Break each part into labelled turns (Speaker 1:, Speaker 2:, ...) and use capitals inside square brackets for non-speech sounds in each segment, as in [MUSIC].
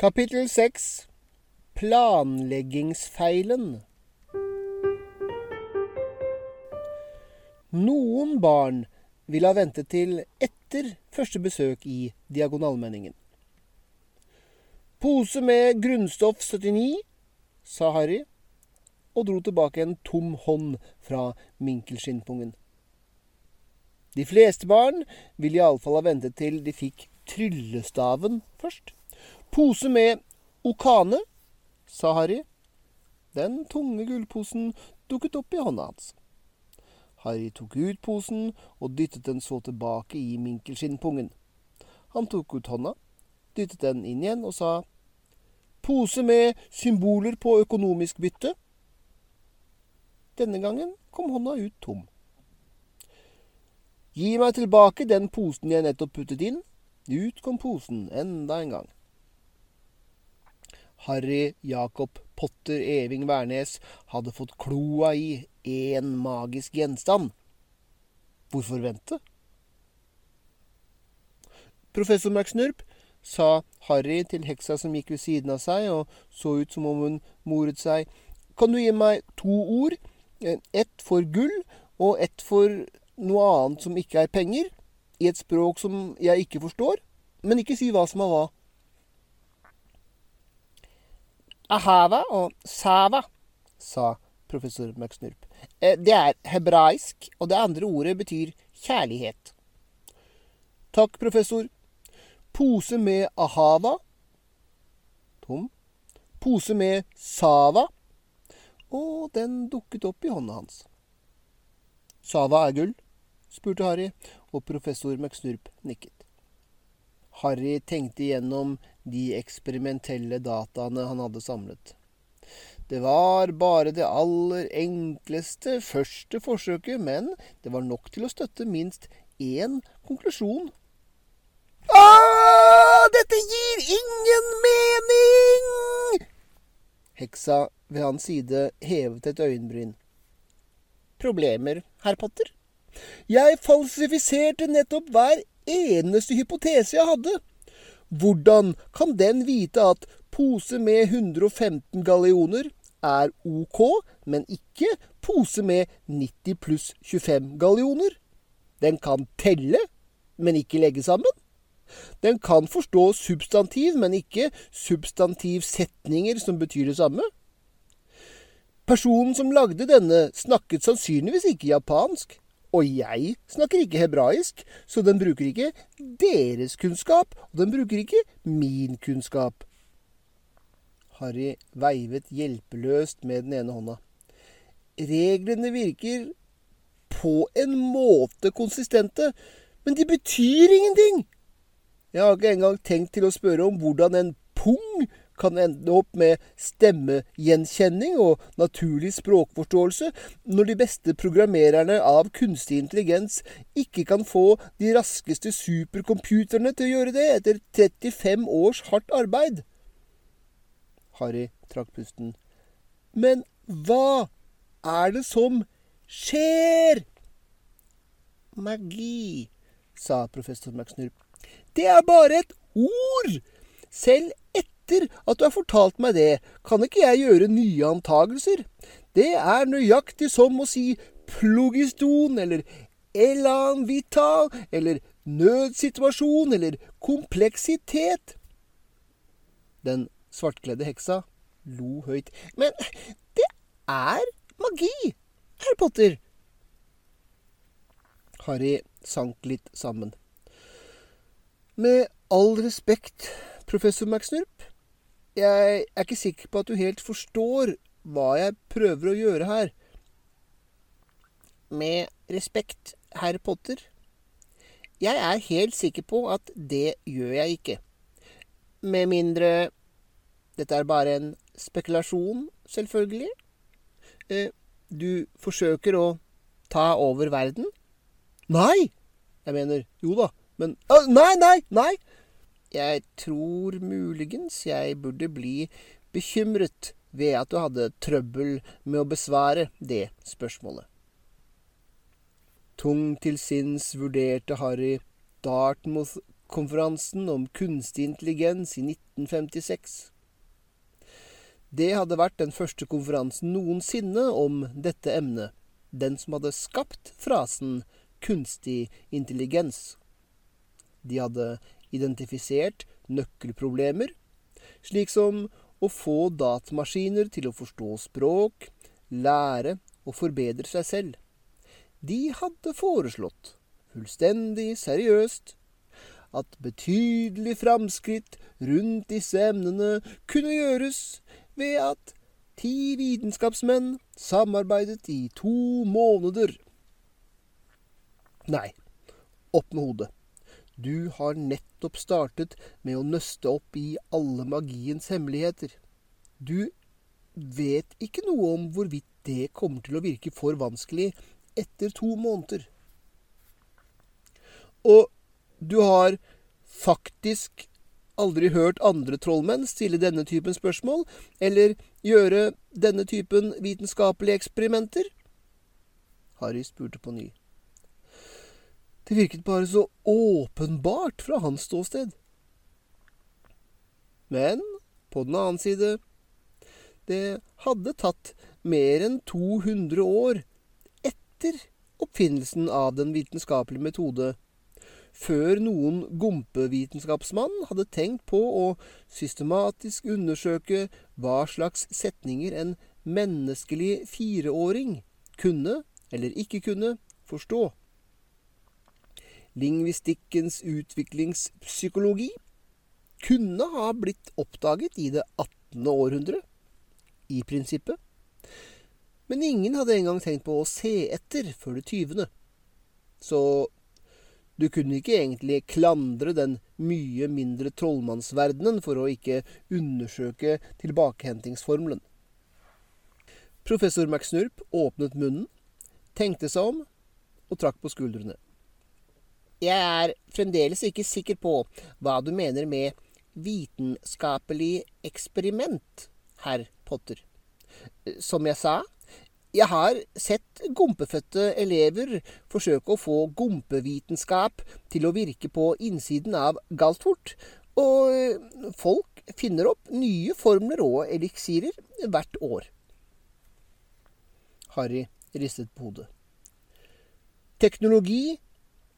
Speaker 1: Kapittel 6 Planleggingsfeilen Noen barn vil ha ventet til etter første besøk i Diagonalmenningen. Pose med grunnstoff 79, sa Harry, og dro tilbake en tom hånd fra minkelskinnpungen. De fleste barn ville iallfall ha ventet til de fikk tryllestaven først. Pose med okane, sa Harry. Den tunge gullposen dukket opp i hånda hans. Harry tok ut posen og dyttet den så tilbake i minkelskinnpungen. Han tok ut hånda, dyttet den inn igjen og sa Pose med symboler på økonomisk bytte. Denne gangen kom hånda ut tom. Gi meg tilbake den posen jeg nettopp puttet inn. Ut kom posen enda en gang. Harry Jacob Potter Eving Wærnes hadde fått kloa i én magisk gjenstand. Hvorfor vente? Professor McSnurp, sa Harry til heksa som gikk ved siden av seg og så ut som om hun moret seg, kan du gi meg to ord, ett for gull og ett for noe annet som ikke er penger, i et språk som jeg ikke forstår, men ikke si hva som er hva. Ahava og sava, sa professor McSnurp. Det er hebraisk, og det andre ordet betyr kjærlighet. Takk, professor. Pose med ahava. Tom. Pose med sava. Og den dukket opp i hånda hans. Sava er gull? spurte Harry, og professor McSnurp nikket. Harry tenkte igjennom de eksperimentelle dataene han hadde samlet. Det var bare det aller enkleste første forsøket, men det var nok til å støtte minst én konklusjon. Ah, dette gir ingen mening! Heksa ved hans side hevet et øyenbryn. Problemer, herr Potter? Jeg falsifiserte nettopp hver eneste hypotese jeg hadde. Hvordan kan den vite at pose med 115 gallioner er ok, men ikke pose med 90 pluss 25 gallioner? Den kan telle, men ikke legge sammen. Den kan forstå substantiv, men ikke substantivsetninger som betyr det samme. Personen som lagde denne, snakket sannsynligvis ikke japansk. Og jeg snakker ikke hebraisk, så den bruker ikke deres kunnskap, og den bruker ikke min kunnskap. Harry veivet hjelpeløst med den ene hånda. Reglene virker på en måte konsistente, men de betyr ingenting. Jeg har ikke engang tenkt til å spørre om hvordan en pung kan ende opp med stemmegjenkjenning og naturlig språkforståelse, når de beste programmererne av kunstig intelligens ikke kan få de raskeste supercomputerne til å gjøre det etter 35 års hardt arbeid. Harry trakk pusten. Men hva er det som skjer? Magi, sa professor McSnurp. Det er bare et ord! Selv etter at du har fortalt meg det, kan ikke jeg gjøre nye antagelser. Det er nøyaktig som å si plogiston eller elan vital eller nødsituasjon eller kompleksitet. Den svartkledde heksa lo høyt. Men det er magi, herr Potter. Harry sank litt sammen. Med all respekt, professor McSnurp, jeg er ikke sikker på at du helt forstår hva jeg prøver å gjøre her. Med respekt, herr Potter, jeg er helt sikker på at det gjør jeg ikke. Med mindre dette er bare en spekulasjon, selvfølgelig. Eh, du forsøker å ta over verden? Nei! Jeg mener, jo da, men Nei, nei, nei! Jeg tror muligens jeg burde bli bekymret ved at du hadde trøbbel med å besvare det spørsmålet. Tung til sinns vurderte Harry Dartmouth konferansen om kunstig intelligens i 1956. Det hadde vært den første konferansen noensinne om dette emnet, den som hadde skapt frasen kunstig intelligens. De hadde identifisert nøkkelproblemer, slik som å få datamaskiner til å forstå språk, lære og forbedre seg selv. De hadde foreslått, fullstendig seriøst, at betydelig framskritt rundt disse emnene kunne gjøres ved at ti vitenskapsmenn samarbeidet i to måneder. Nei, opp med hodet. Du har nettopp startet med å nøste opp i alle magiens hemmeligheter. Du vet ikke noe om hvorvidt det kommer til å virke for vanskelig etter to måneder. Og du har faktisk aldri hørt andre trollmenn stille denne typen spørsmål, eller gjøre denne typen vitenskapelige eksperimenter? Harry spurte på ny. Det virket bare så åpenbart fra hans ståsted. Men på den annen side Det hadde tatt mer enn 200 år etter oppfinnelsen av den vitenskapelige metode før noen gompevitenskapsmann hadde tenkt på å systematisk undersøke hva slags setninger en menneskelig fireåring kunne, eller ikke kunne, forstå lingvistikkens utviklingspsykologi kunne ha blitt oppdaget i det 18. århundre, i prinsippet. Men ingen hadde engang tenkt på å se etter før det tyvende. Så du kunne ikke egentlig klandre den mye mindre trollmannsverdenen for å ikke undersøke tilbakehentingsformelen. Professor McSnurp åpnet munnen, tenkte seg om og trakk på skuldrene. Jeg er fremdeles ikke sikker på hva du mener med vitenskapelig eksperiment, herr Potter. Som jeg sa, jeg har sett gompefødte elever forsøke å få gompevitenskap til å virke på innsiden av Galtvort, og folk finner opp nye formler og eliksirer hvert år. Harry ristet på hodet. Teknologi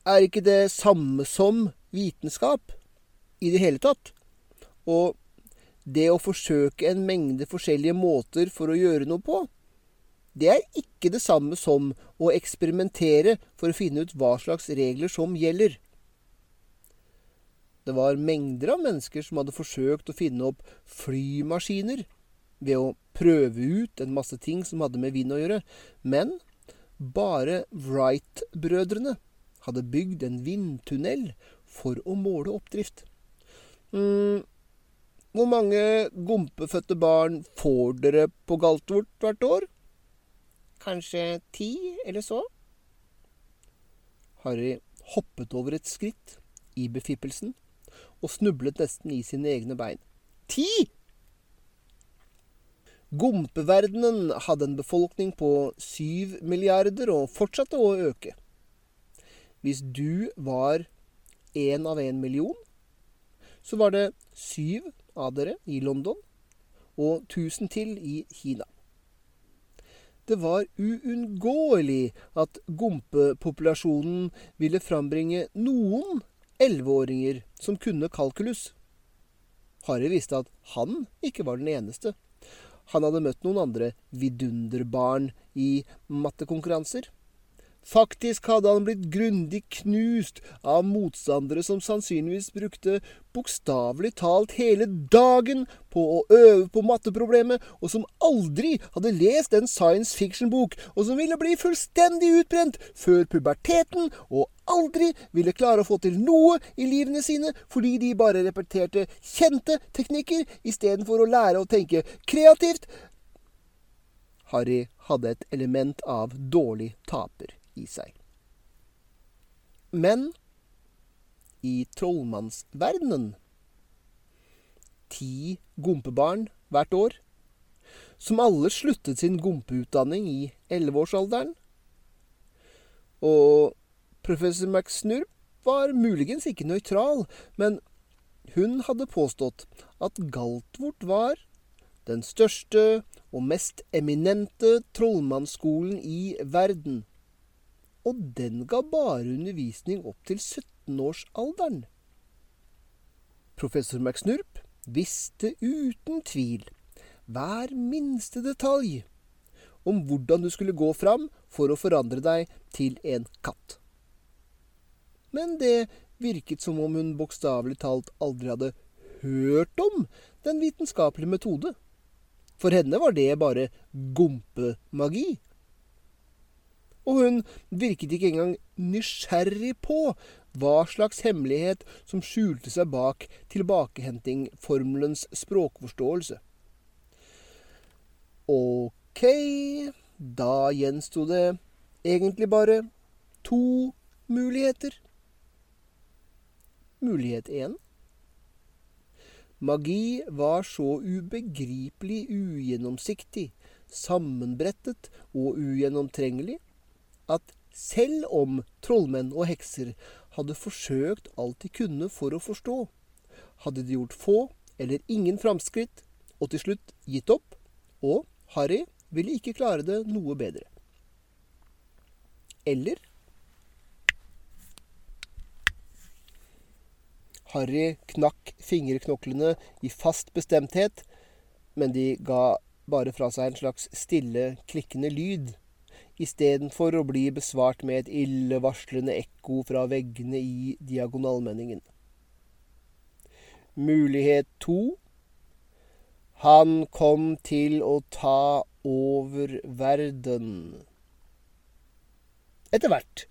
Speaker 1: er ikke det samme som vitenskap i det hele tatt. Og det å forsøke en mengde forskjellige måter for å gjøre noe på, det er ikke det samme som å eksperimentere for å finne ut hva slags regler som gjelder. Det var mengder av mennesker som hadde forsøkt å finne opp flymaskiner ved å prøve ut en masse ting som hadde med vind å gjøre, men bare Wright-brødrene hadde bygd en vindtunnel for å måle oppdrift. Mm, hvor mange gompefødte barn får dere på Galtvort hvert år? Kanskje ti, eller så? Harry hoppet over et skritt i befippelsen og snublet nesten i sine egne bein. Ti! Gompeverdenen hadde en befolkning på syv milliarder og fortsatte å øke. Hvis du var én av en million, så var det syv av dere i London og tusen til i Kina. Det var uunngåelig at gompepopulasjonen ville frambringe noen elleveåringer som kunne kalkulus. Harry visste at han ikke var den eneste. Han hadde møtt noen andre vidunderbarn i mattekonkurranser. Faktisk hadde han blitt grundig knust av motstandere som sannsynligvis brukte bokstavelig talt hele dagen på å øve på matteproblemet, og som aldri hadde lest en science fiction-bok, og som ville bli fullstendig utbrent før puberteten, og aldri ville klare å få til noe i livene sine fordi de bare repeterte kjente teknikker istedenfor å lære å tenke kreativt. Harry hadde et element av dårlig taper i seg. Men i trollmannsverdenen ti gompebarn hvert år, som alle sluttet sin gompeutdanning i elleveårsalderen. Og professor McSnurp var muligens ikke nøytral, men hun hadde påstått at Galtvort var den største og mest eminente trollmannsskolen i verden. Og den ga bare undervisning opp til 17-årsalderen. Professor McSnurp visste uten tvil hver minste detalj om hvordan du skulle gå fram for å forandre deg til en katt. Men det virket som om hun bokstavelig talt aldri hadde hørt om den vitenskapelige metode. For henne var det bare gompemagi. Og hun virket ikke engang nysgjerrig på hva slags hemmelighet som skjulte seg bak tilbakehentingformelens språkforståelse. Ok, da gjensto det egentlig bare to muligheter. Mulighet én Magi var så ubegripelig ugjennomsiktig, sammenbrettet og ugjennomtrengelig at selv om trollmenn og hekser hadde forsøkt alt de kunne for å forstå, hadde de gjort få eller ingen framskritt og til slutt gitt opp, og Harry ville ikke klare det noe bedre. Eller Harry knakk fingerknoklene i fast bestemthet, men de ga bare fra seg en slags stille, klikkende lyd, istedenfor å bli besvart med et illevarslende ekko fra veggene i diagonalmenningen. Mulighet to Han kom til å ta over verden. Etter hvert.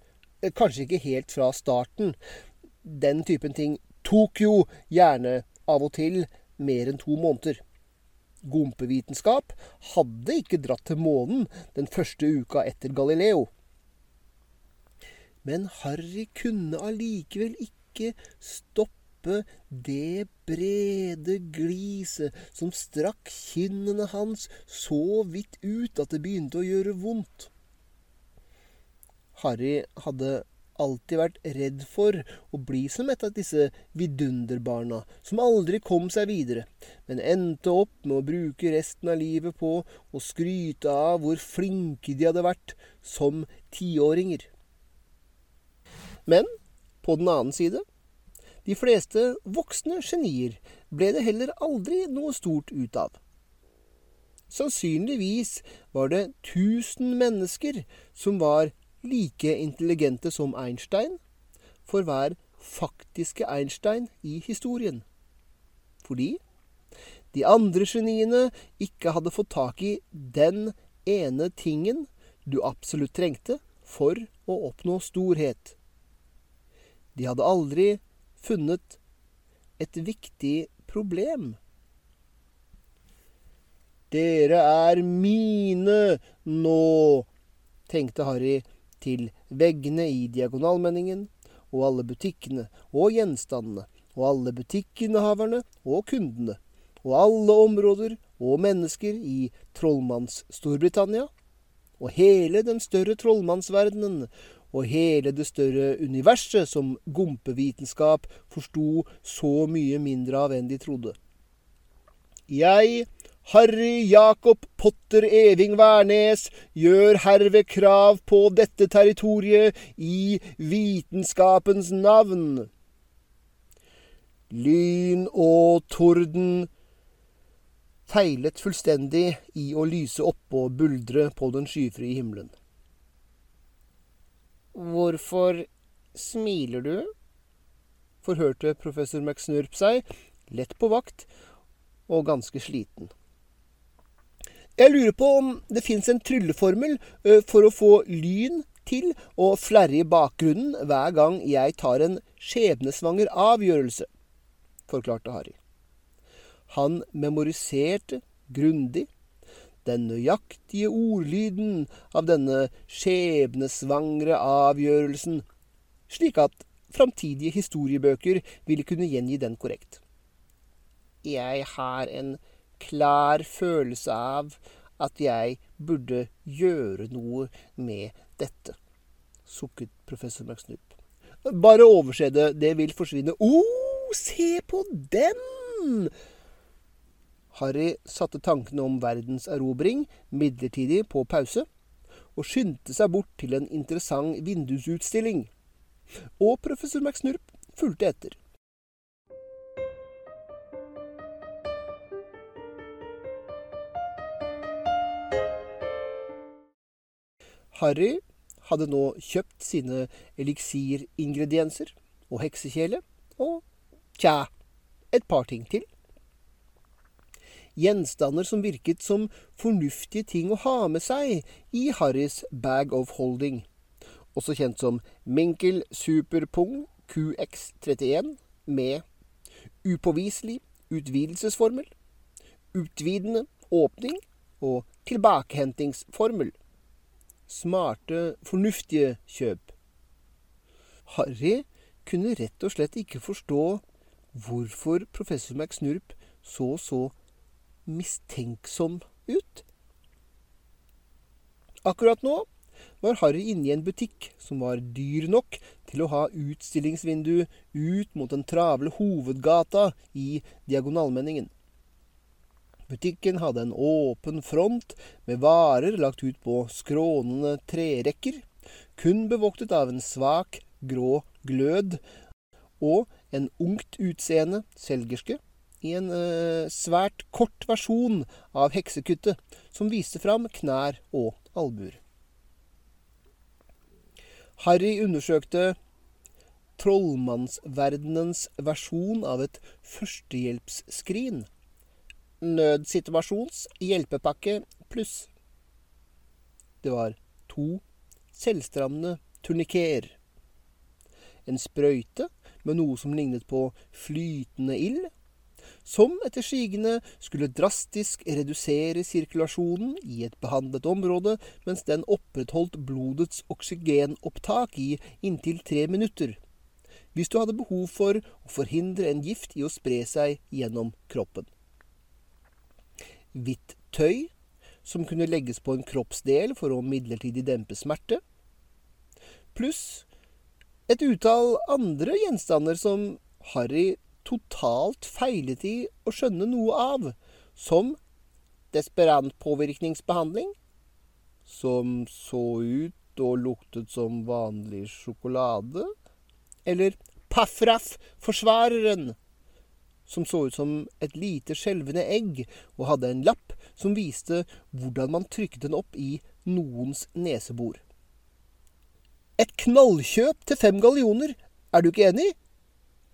Speaker 1: Kanskje ikke helt fra starten. Den typen ting tok jo gjerne av og til mer enn to måneder. Gompevitenskap hadde ikke dratt til månen den første uka etter Galileo. Men Harry kunne allikevel ikke stoppe det brede gliset som strakk kinnene hans så vidt ut at det begynte å gjøre vondt. Harry hadde alltid vært redd for å bli som et av disse vidunderbarna som aldri kom seg videre, men endte opp med å bruke resten av livet på å skryte av hvor flinke de hadde vært som tiåringer. Men på den annen side, de fleste voksne genier ble det heller aldri noe stort ut av. Sannsynligvis var det tusen mennesker som var like intelligente som Einstein for hver faktiske Einstein i historien. Fordi de andre geniene ikke hadde fått tak i den ene tingen du absolutt trengte for å oppnå storhet. De hadde aldri funnet et viktig problem. Dere er mine nå, tenkte Harry til veggene i diagonalmenningen, og alle butikkene og gjenstandene, og alle butikkinnehaverne og kundene, og alle områder og mennesker i Trollmanns-Storbritannia, og hele den større trollmannsverdenen, og hele det større universet som gompevitenskap forsto så mye mindre av enn de trodde. Jeg Harry Jakob Potter Eving Wærnes gjør herved krav på dette territoriet i vitenskapens navn. Lyn og torden feilet fullstendig i å lyse opp og buldre på den skyfrie himmelen. Hvorfor smiler du? forhørte professor McSnurp seg, lett på vakt og ganske sliten. Jeg lurer på om det fins en trylleformel for å få lyn til å flerre i bakgrunnen hver gang jeg tar en skjebnesvanger avgjørelse, forklarte Harry. Han memoriserte grundig den nøyaktige ordlyden av denne skjebnesvangre avgjørelsen, slik at framtidige historiebøker ville kunne gjengi den korrekt. Jeg har en klar følelse av at jeg burde gjøre noe med dette, sukket professor McSnoop. Bare overse det. Det vil forsvinne. Å, oh, se på den! Harry satte tankene om verdens erobring midlertidig på pause, og skyndte seg bort til en interessant vindusutstilling. Og professor McSnurp fulgte etter. Harry hadde nå kjøpt sine eliksiringredienser og heksekjele og tja, et par ting til. Gjenstander som virket som fornuftige ting å ha med seg i Harrys bag of holding, også kjent som Minkel Superpung QX31 med upåviselig utvidelsesformel, utvidende åpning og tilbakehentingsformel smarte, fornuftige kjøp. Harry kunne rett og slett ikke forstå hvorfor professor McSnurp så så mistenksom ut. Akkurat nå var Harry inne i en butikk som var dyr nok til å ha utstillingsvindu ut mot den travle hovedgata i Diagonalmenningen. Butikken hadde en åpen front med varer lagt ut på skrånende trerekker, kun bevoktet av en svak, grå glød og en ungt utseende selgerske i en eh, svært kort versjon av heksekuttet, som viste fram knær og albuer. Harry undersøkte trollmannsverdenens versjon av et førstehjelpsskrin nødsituasjons hjelpepakke pluss. Det var to selvstrammende turnikeer. En sprøyte med noe som lignet på flytende ild, som etter sigende skulle drastisk redusere sirkulasjonen i et behandlet område mens den opprettholdt blodets oksygenopptak i inntil tre minutter, hvis du hadde behov for å forhindre en gift i å spre seg gjennom kroppen hvitt tøy som kunne legges på en kroppsdel for å midlertidig dempe smerte, pluss et utall andre gjenstander som Harry totalt feilet i å skjønne noe av, som desperantpåvirkningsbehandling, som så ut og luktet som vanlig sjokolade, eller Paffraff-forsvareren, som så ut som et lite skjelvende egg, og hadde en lapp som viste hvordan man trykket den opp i noens nesebor. Et knallkjøp til fem gallioner, er du ikke enig?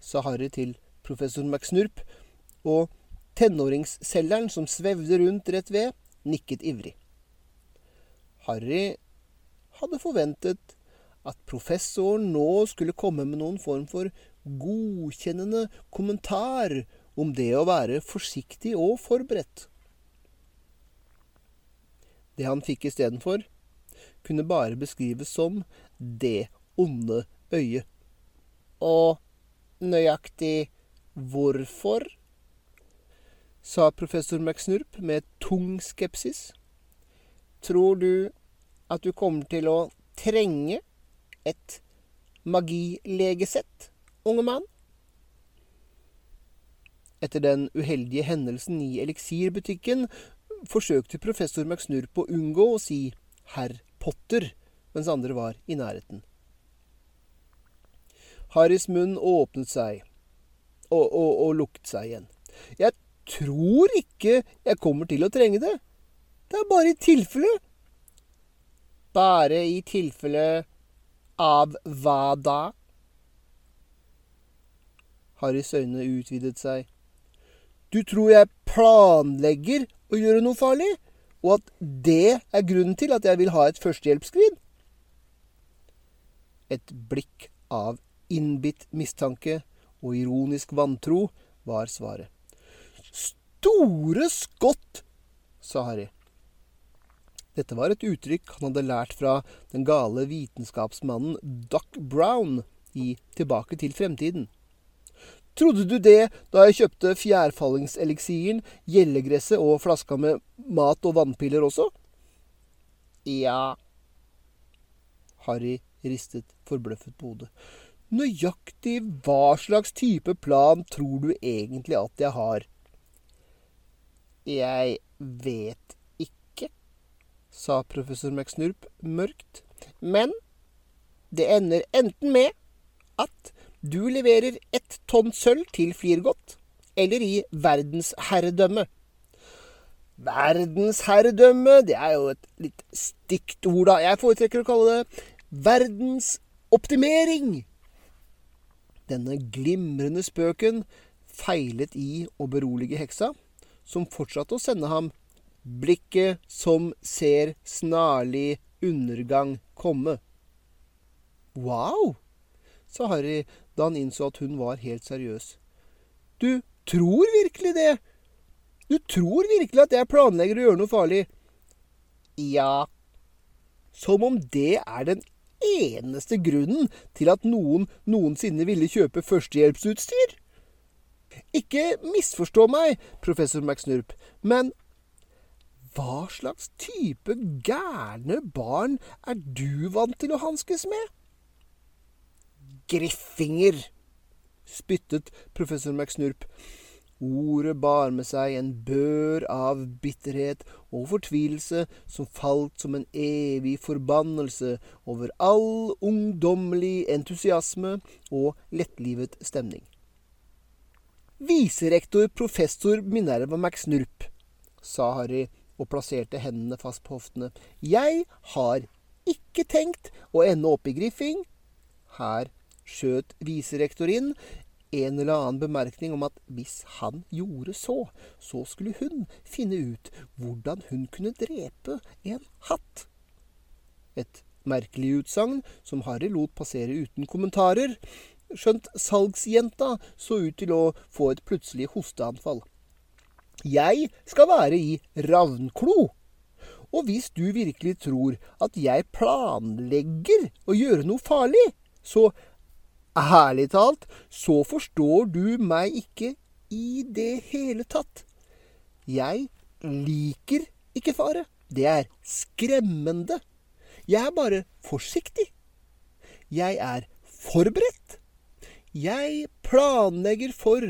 Speaker 1: sa Harry til professor McSnurp, og tenåringsselgeren som svevde rundt rett ved, nikket ivrig. Harry hadde forventet at professoren nå skulle komme med noen form for godkjennende kommentar om det å være forsiktig og forberedt. Det han fikk istedenfor, kunne bare beskrives som det onde øyet. Og nøyaktig hvorfor? sa professor McSnurp med tung skepsis. Tror du at du kommer til å trenge et magilegesett? Unge mann. Etter den uheldige hendelsen i eliksirbutikken forsøkte professor McSnurp å unngå å si herr Potter, mens andre var i nærheten. Harrys munn åpnet seg og, og, og lukket seg igjen. Jeg tror ikke jeg kommer til å trenge det. Det er bare i tilfelle. Bare i tilfelle av hva da? Harrys øyne utvidet seg. Du tror jeg planlegger å gjøre noe farlig, og at det er grunnen til at jeg vil ha et førstehjelpsskrin? Et blikk av innbitt mistanke og ironisk vantro var svaret. Store skott, sa Harry. Dette var et uttrykk han hadde lært fra den gale vitenskapsmannen Doc Brown i Tilbake til fremtiden. Trodde du det da jeg kjøpte fjærfallingseliksiren, gjellegresset og flaska med mat og vannpiller også? Ja. Harry ristet forbløffet på hodet. Nøyaktig hva slags type plan tror du egentlig at jeg har? Jeg vet ikke, sa professor McSnurp mørkt. Men det ender enten med at du leverer ett tonn sølv til Flirgodt, eller i verdensherredømme. Verdensherredømme, det er jo et litt stygt ord, da. Jeg foretrekker å kalle det verdensoptimering. Denne glimrende spøken feilet i å berolige heksa, som fortsatte å sende ham blikket som ser snarlig undergang komme. Wow, sa Harry da han innså at hun var helt seriøs. Du tror virkelig det? Du tror virkelig at jeg planlegger å gjøre noe farlig? Ja. Som om det er den eneste grunnen til at noen noensinne ville kjøpe førstehjelpsutstyr? Ikke misforstå meg, professor McSnurp, men hva slags type gærne barn er du vant til å hanskes med? Griffinger, spyttet professor McSnurp. Ordet bar med seg en bør av bitterhet og fortvilelse som falt som en evig forbannelse over all ungdommelig entusiasme og lettlivet stemning. Viserektor professor Minerva McSnurp, sa Harry og plasserte hendene fast på hoftene. Jeg har ikke tenkt å ende opp i Griffing. Her skjøt viserektor inn en eller annen bemerkning om at hvis han gjorde så, så skulle hun finne ut hvordan hun kunne drepe en hatt. Et merkelig utsagn som Harry lot passere uten kommentarer, skjønt salgsjenta så ut til å få et plutselig hosteanfall. Jeg skal være i Ravnklo. Og hvis du virkelig tror at jeg planlegger å gjøre noe farlig, så ærlig talt, så forstår du meg ikke i det hele tatt. Jeg liker ikke fare. Det er skremmende. Jeg er bare forsiktig. Jeg er forberedt. Jeg planlegger for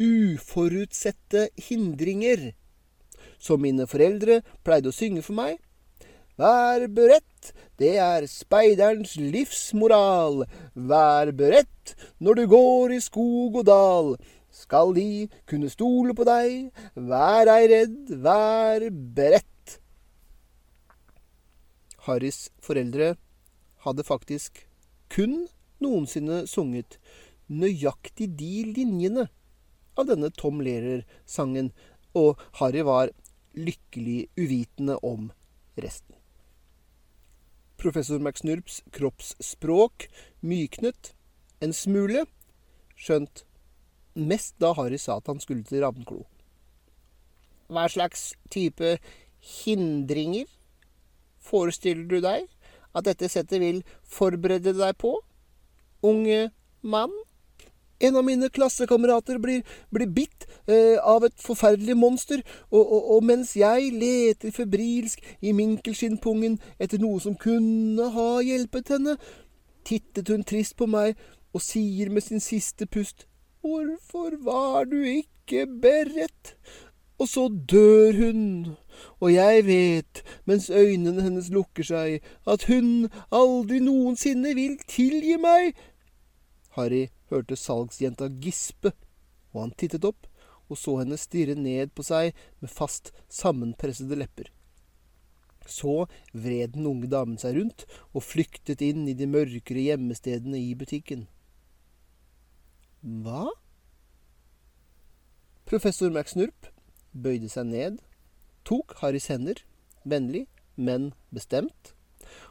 Speaker 1: uforutsette hindringer. Som mine foreldre pleide å synge for meg. Vær beredt, det er speiderens livsmoral. Vær beredt når du går i skog og dal. Skal de kunne stole på deg, vær ei redd, vær beredt. Harrys foreldre hadde faktisk kun noensinne sunget nøyaktig de linjene av denne Tom Lehrer-sangen, og Harry var lykkelig uvitende om resten. Professor McSnurps kroppsspråk myknet en smule, skjønt mest da Harry sa at han skulle til Ravnklo. Hva slags type hindringer forestiller du deg at dette settet vil forberede deg på, unge mann? En av mine klassekamerater blir, blir bitt eh, av et forferdelig monster, og, og, og, mens jeg leter febrilsk i minkelskinnpungen etter noe som kunne ha hjulpet henne, tittet hun trist på meg og sier med sin siste pust, Hvorfor var du ikke beredt? Og så dør hun, og jeg vet, mens øynene hennes lukker seg, at hun aldri noensinne vil tilgi meg. Harry hørte salgsjenta gispe, og han tittet opp og så henne stirre ned på seg med fast sammenpressede lepper. Så vred den unge damen seg rundt og flyktet inn i de mørkere gjemmestedene i butikken. Hva? Professor McSnurp bøyde seg ned, tok Harrys hender, vennlig, men bestemt,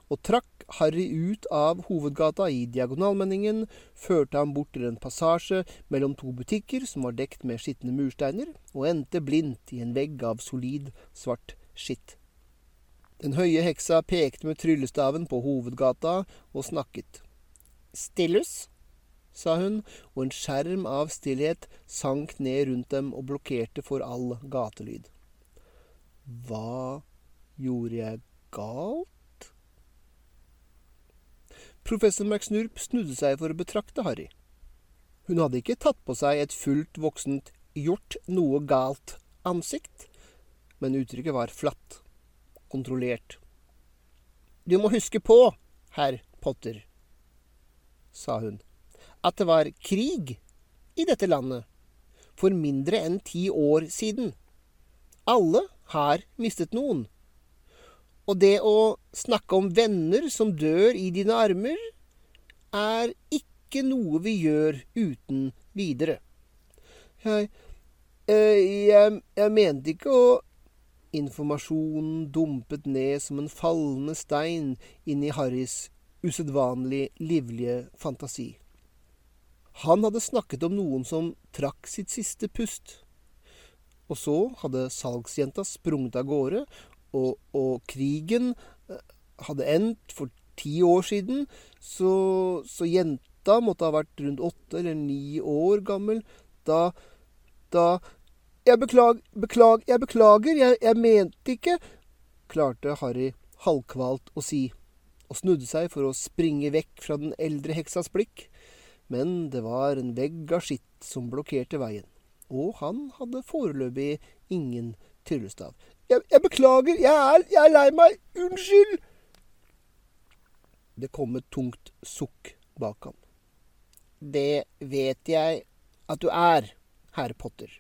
Speaker 1: og trakk Harry ut av hovedgata i Diagonalmenningen, førte ham bort til en passasje mellom to butikker som var dekt med skitne mursteiner, og endte blindt i en vegg av solid, svart skitt. Den høye heksa pekte med tryllestaven på hovedgata og snakket. Stillus, sa hun, og en skjerm av stillhet sank ned rundt dem og blokkerte for all gatelyd. Hva gjorde jeg galt? Professor McSnurp snudde seg for å betrakte Harry. Hun hadde ikke tatt på seg et fullt voksent gjort noe galt ansikt, men uttrykket var flatt, kontrollert. Du må huske på, herr Potter, sa hun, at det var krig i dette landet for mindre enn ti år siden. Alle har mistet noen. Og det å snakke om venner som dør i dine armer, er ikke noe vi gjør uten videre. Jeg eh, jeg, jeg mente ikke å Informasjonen dumpet ned som en fallende stein inn i Harrys usedvanlig livlige fantasi. Han hadde snakket om noen som trakk sitt siste pust. Og så hadde salgsjenta sprunget av gårde, og, og krigen eh, hadde endt for ti år siden, så, så jenta måtte ha vært rundt åtte eller ni år gammel da da Jeg beklag, beklag, jeg beklager, jeg, jeg mente ikke klarte Harry halvkvalt å si, og snudde seg for å springe vekk fra den eldre heksas blikk, men det var en vegg av skitt som blokkerte veien, og han hadde foreløpig ingen tryllestav. Jeg, jeg beklager, jeg er, jeg er lei meg, unnskyld! Det kom et tungt sukk bak ham. Det vet jeg at du er, herr Potter.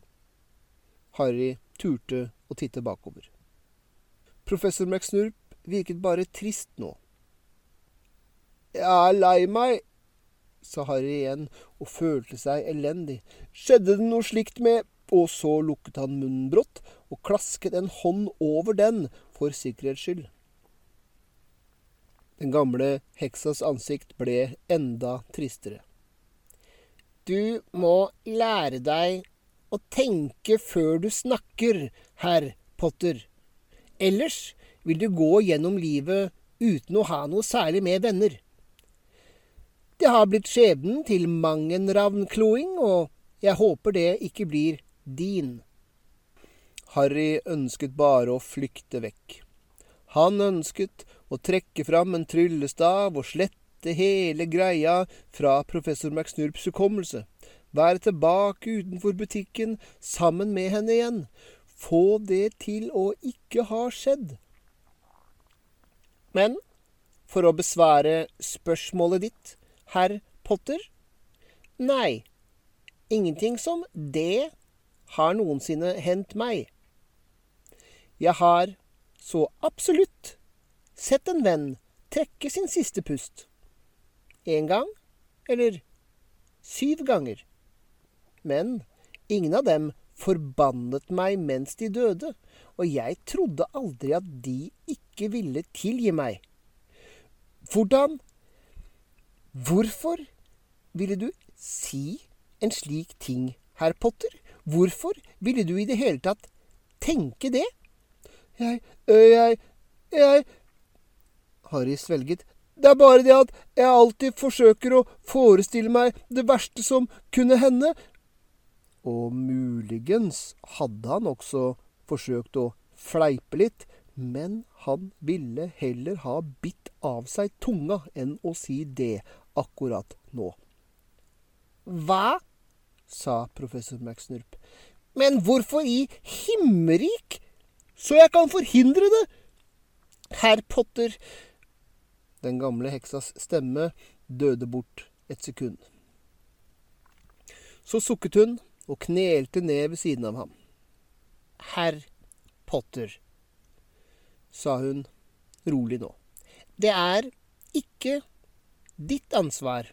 Speaker 1: Harry turte å titte bakover. Professor McSnurp virket bare trist nå. Jeg er lei meg, sa Harry igjen og følte seg elendig. Skjedde det noe slikt med Og så lukket han munnen brått og klasket en hånd over den for sikkerhets skyld. Den gamle heksas ansikt ble enda tristere. Du må lære deg å tenke før du snakker, herr Potter. Ellers vil du gå gjennom livet uten å ha noe særlig med venner. Det har blitt skjebnen til mang en ravnkloing, og jeg håper det ikke blir din. Harry ønsket bare å flykte vekk. Han ønsket å trekke fram en tryllestav og slette hele greia fra professor McSnurps hukommelse. Være tilbake utenfor butikken sammen med henne igjen. Få det til å ikke ha skjedd. Men for å besvare spørsmålet ditt, herr Potter Nei, ingenting som det har noensinne hendt meg. Jeg har så absolutt sett en venn trekke sin siste pust én gang eller syv ganger. Men ingen av dem forbannet meg mens de døde, og jeg trodde aldri at de ikke ville tilgi meg. Hvordan Hvorfor ville du si en slik ting, herr Potter? Hvorfor ville du i det hele tatt tenke det? Jeg Jeg Jeg Harry svelget. Det er bare det at jeg alltid forsøker å forestille meg det verste som kunne hende. Og muligens hadde han også forsøkt å fleipe litt, men han ville heller ha bitt av seg tunga enn å si det akkurat nå. Hva? Sa professor McSnurp. Men hvorfor i himmerik? Så jeg kan forhindre det! Herr Potter, den gamle heksas stemme døde bort et sekund. Så sukket hun og knelte ned ved siden av ham. Herr Potter, sa hun rolig nå, det er ikke ditt ansvar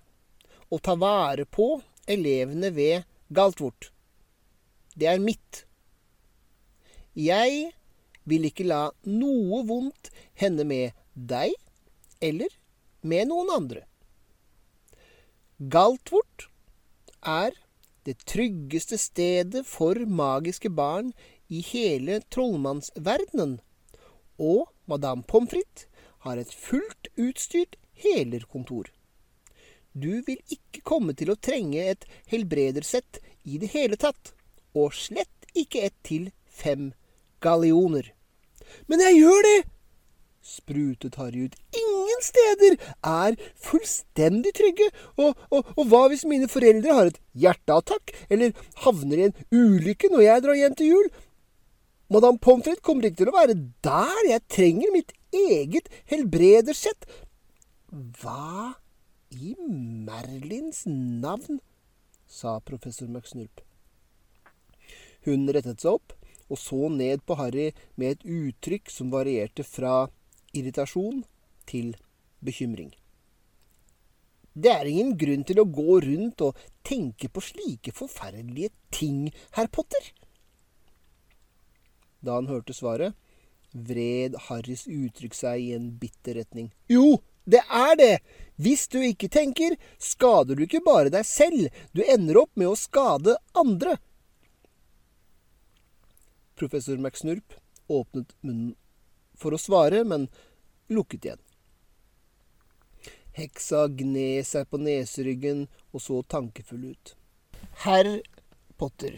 Speaker 1: å ta vare på elevene ved Galtvort. Det er mitt. Jeg vil ikke la noe vondt hende med deg eller med noen andre. Galtvort er det tryggeste stedet for magiske barn i hele trollmannsverdenen, og Madame Pommes frites har et fullt utstyrt helerkontor. Du vil ikke komme til å trenge et helbredersett i det hele tatt, og slett ikke et til fem gallioner. Men jeg gjør det! sprutet Harry ut. Ingen steder er fullstendig trygge. Og, og, og hva hvis mine foreldre har et hjerteattakk, eller havner i en ulykke når jeg drar hjem til jul? Madame Pomfret kommer ikke til å være der. Jeg trenger mitt eget helbredersett. Hva i Merlins navn? sa professor McSnurp. Hun rettet seg opp og så ned på Harry med et uttrykk som varierte fra irritasjon til bekymring. Det er ingen grunn til å gå rundt og tenke på slike forferdelige ting, herr Potter. Da han hørte svaret, vred Harrys uttrykk seg i en bitter retning. Jo, det er det! Hvis du ikke tenker, skader du ikke bare deg selv, du ender opp med å skade andre. Professor McSnurp åpnet munnen for å svare, men lukket igjen. Heksa gned seg på neseryggen og så tankefull ut. Herr Potter,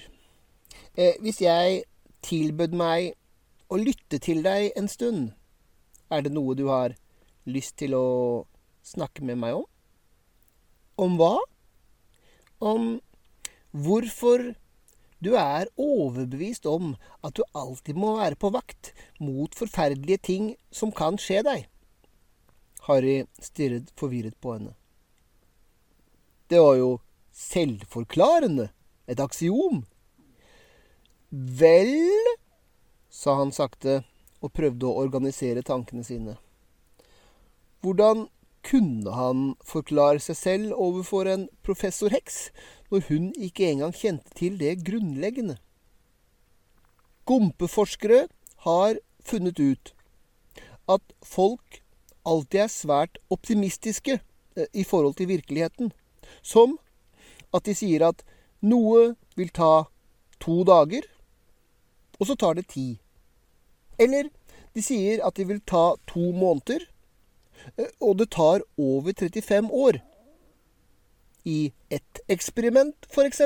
Speaker 1: eh, hvis jeg tilbød meg å lytte til deg en stund, er det noe du har lyst til å snakke med meg om? Om hva? Om hvorfor du er overbevist om at du alltid må være på vakt mot forferdelige ting som kan skje deg. Harry stirret forvirret på henne. Det var jo selvforklarende. Et aksiom. Vel, sa han sakte og prøvde å organisere tankene sine. Hvordan kunne han forklare seg selv overfor en professor Heks, når hun ikke engang kjente til det grunnleggende? Gompeforskere har funnet ut at folk alltid er svært optimistiske eh, i forhold til virkeligheten. Som at de sier at noe vil ta to dager, og så tar det ti. Eller de sier at det vil ta to måneder, og det tar over 35 år. I ett eksperiment, f.eks.,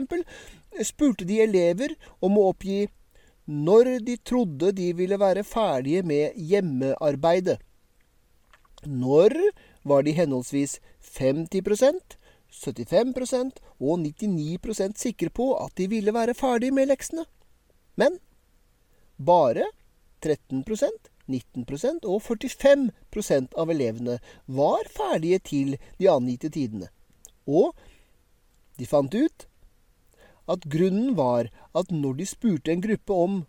Speaker 1: spurte de elever om å oppgi når de trodde de ville være ferdige med hjemmearbeidet. Når var de henholdsvis 50% 75% og 99% sikre på at de ville være ferdige med leksene. Men bare 13 19% og 45% av elevene var ferdige til de angitte tidene. Og de fant ut at grunnen var at når de spurte en gruppe om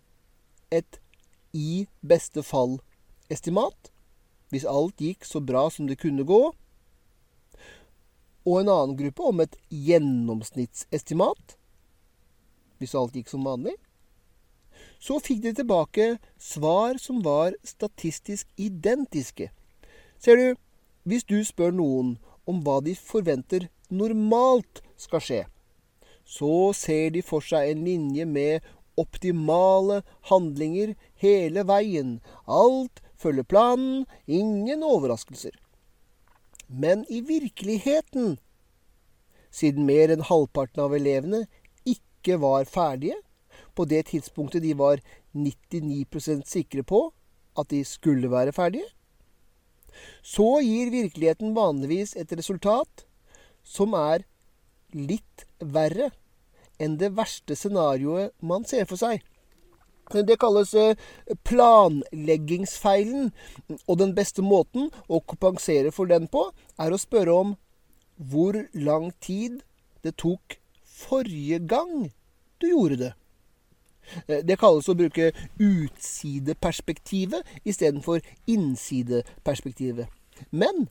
Speaker 1: et i beste fall-estimat, hvis alt gikk så bra som det kunne gå, og en annen gruppe om et gjennomsnittsestimat, hvis alt gikk som vanlig, så fikk de tilbake svar som var statistisk identiske. Ser du, hvis du spør noen om hva de forventer normalt skal skje, så ser de for seg en linje med optimale handlinger hele veien. Alt følger planen, ingen overraskelser. Men i virkeligheten, siden mer enn halvparten av elevene ikke var ferdige, på det tidspunktet de var 99% sikre på at de skulle være ferdige, så gir virkeligheten vanligvis et resultat som er litt verre enn det verste scenarioet man ser for seg. Det kalles eh, planleggingsfeilen, og den beste måten å kompensere for den på, er å spørre om hvor lang tid det tok forrige gang du gjorde det. Eh, det kalles å bruke utsideperspektivet istedenfor innsideperspektivet. Men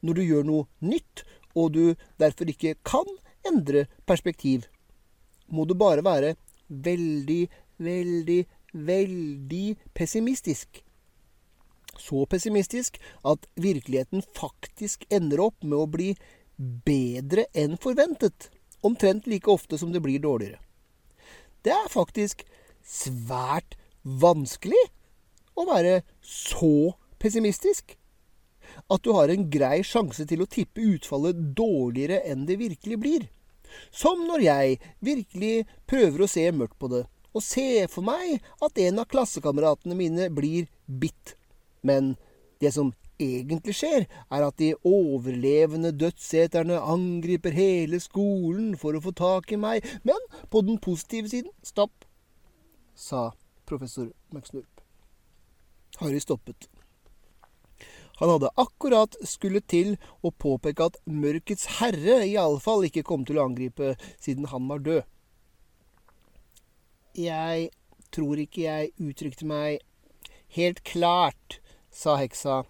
Speaker 1: når du gjør noe nytt, og du derfor ikke kan endre perspektiv, må du bare være veldig, veldig, veldig pessimistisk. Så pessimistisk at virkeligheten faktisk ender opp med å bli bedre enn forventet. Omtrent like ofte som det blir dårligere. Det er faktisk svært vanskelig å være så pessimistisk at du har en grei sjanse til å tippe utfallet dårligere enn det virkelig blir. Som når jeg virkelig prøver å se mørkt på det, og se for meg at en av klassekameratene mine blir bitt. Men Det som egentlig skjer, er at de overlevende dødseterne angriper hele skolen for å få tak i meg. Men på den positive siden Stopp, sa professor McSnurp. Harry stoppet. Han hadde akkurat skulle til å påpeke at Mørkets herre i alle fall ikke kom til å angripe siden han var død. Jeg tror ikke jeg uttrykte meg helt klart, sa heksa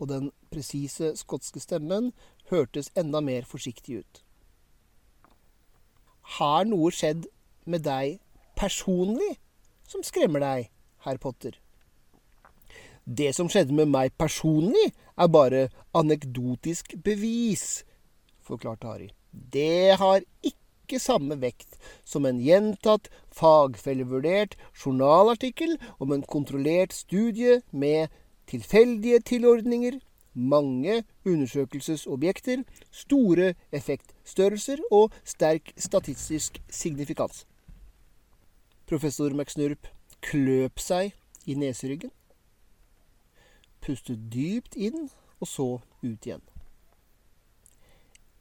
Speaker 1: og den presise skotske stemmen hørtes enda mer forsiktig ut. Har noe skjedd med deg personlig som skremmer deg, herr Potter? Det som skjedde med meg personlig, er bare anekdotisk bevis, forklarte Harry. Det har ikke samme vekt som en gjentatt, fagfellevurdert journalartikkel om en kontrollert studie med tilfeldige tilordninger, mange undersøkelsesobjekter, store effektstørrelser og sterk statistisk signifikans. Professor McSnurp kløp seg i neseryggen, pustet dypt inn og så ut igjen.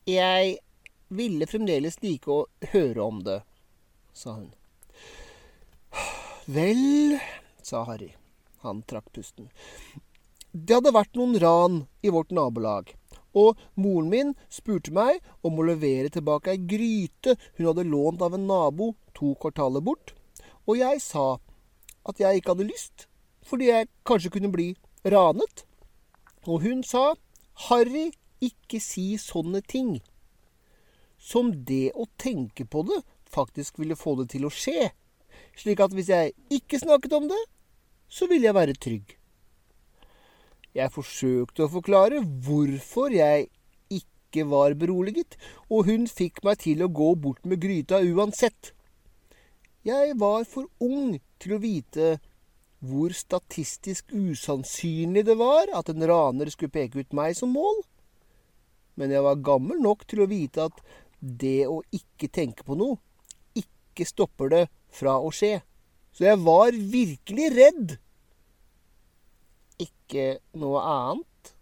Speaker 1: Jeg ville fremdeles like å høre om det, sa hun. Vel, sa Harry. Han trakk pusten. Det hadde vært noen ran i vårt nabolag, og moren min spurte meg om å levere tilbake ei gryte hun hadde lånt av en nabo to kvartaler bort, og jeg sa at jeg ikke hadde lyst, fordi jeg kanskje kunne bli ranet. Og hun sa, Harry, ikke si sånne ting. Som det å tenke på det faktisk ville få det til å skje. Slik at hvis jeg ikke snakket om det, så ville jeg være trygg. Jeg forsøkte å forklare hvorfor jeg ikke var beroliget, og hun fikk meg til å gå bort med gryta uansett. Jeg var for ung til å vite hvor statistisk usannsynlig det var at en raner skulle peke ut meg som mål. Men jeg var gammel nok til å vite at det å ikke tenke på noe, ikke stopper det fra å skje. Så jeg var virkelig redd. Ikke noe annet,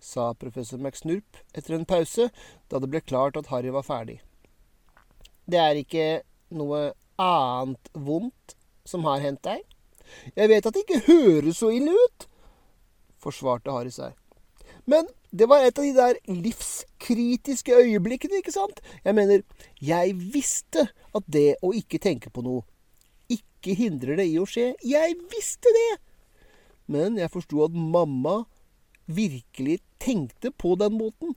Speaker 1: sa professor McSnurp etter en pause, da det ble klart at Harry var ferdig. Det er ikke noe annet vondt som har hendt deg? Jeg vet at det ikke høres så ille ut, forsvarte Harry seg. Men det var et av de der livskritiske øyeblikkene, ikke sant? Jeg mener, jeg visste at det å ikke tenke på noe ikke hindrer det i å skje. Jeg visste det! Men jeg forsto at mamma virkelig tenkte på den måten.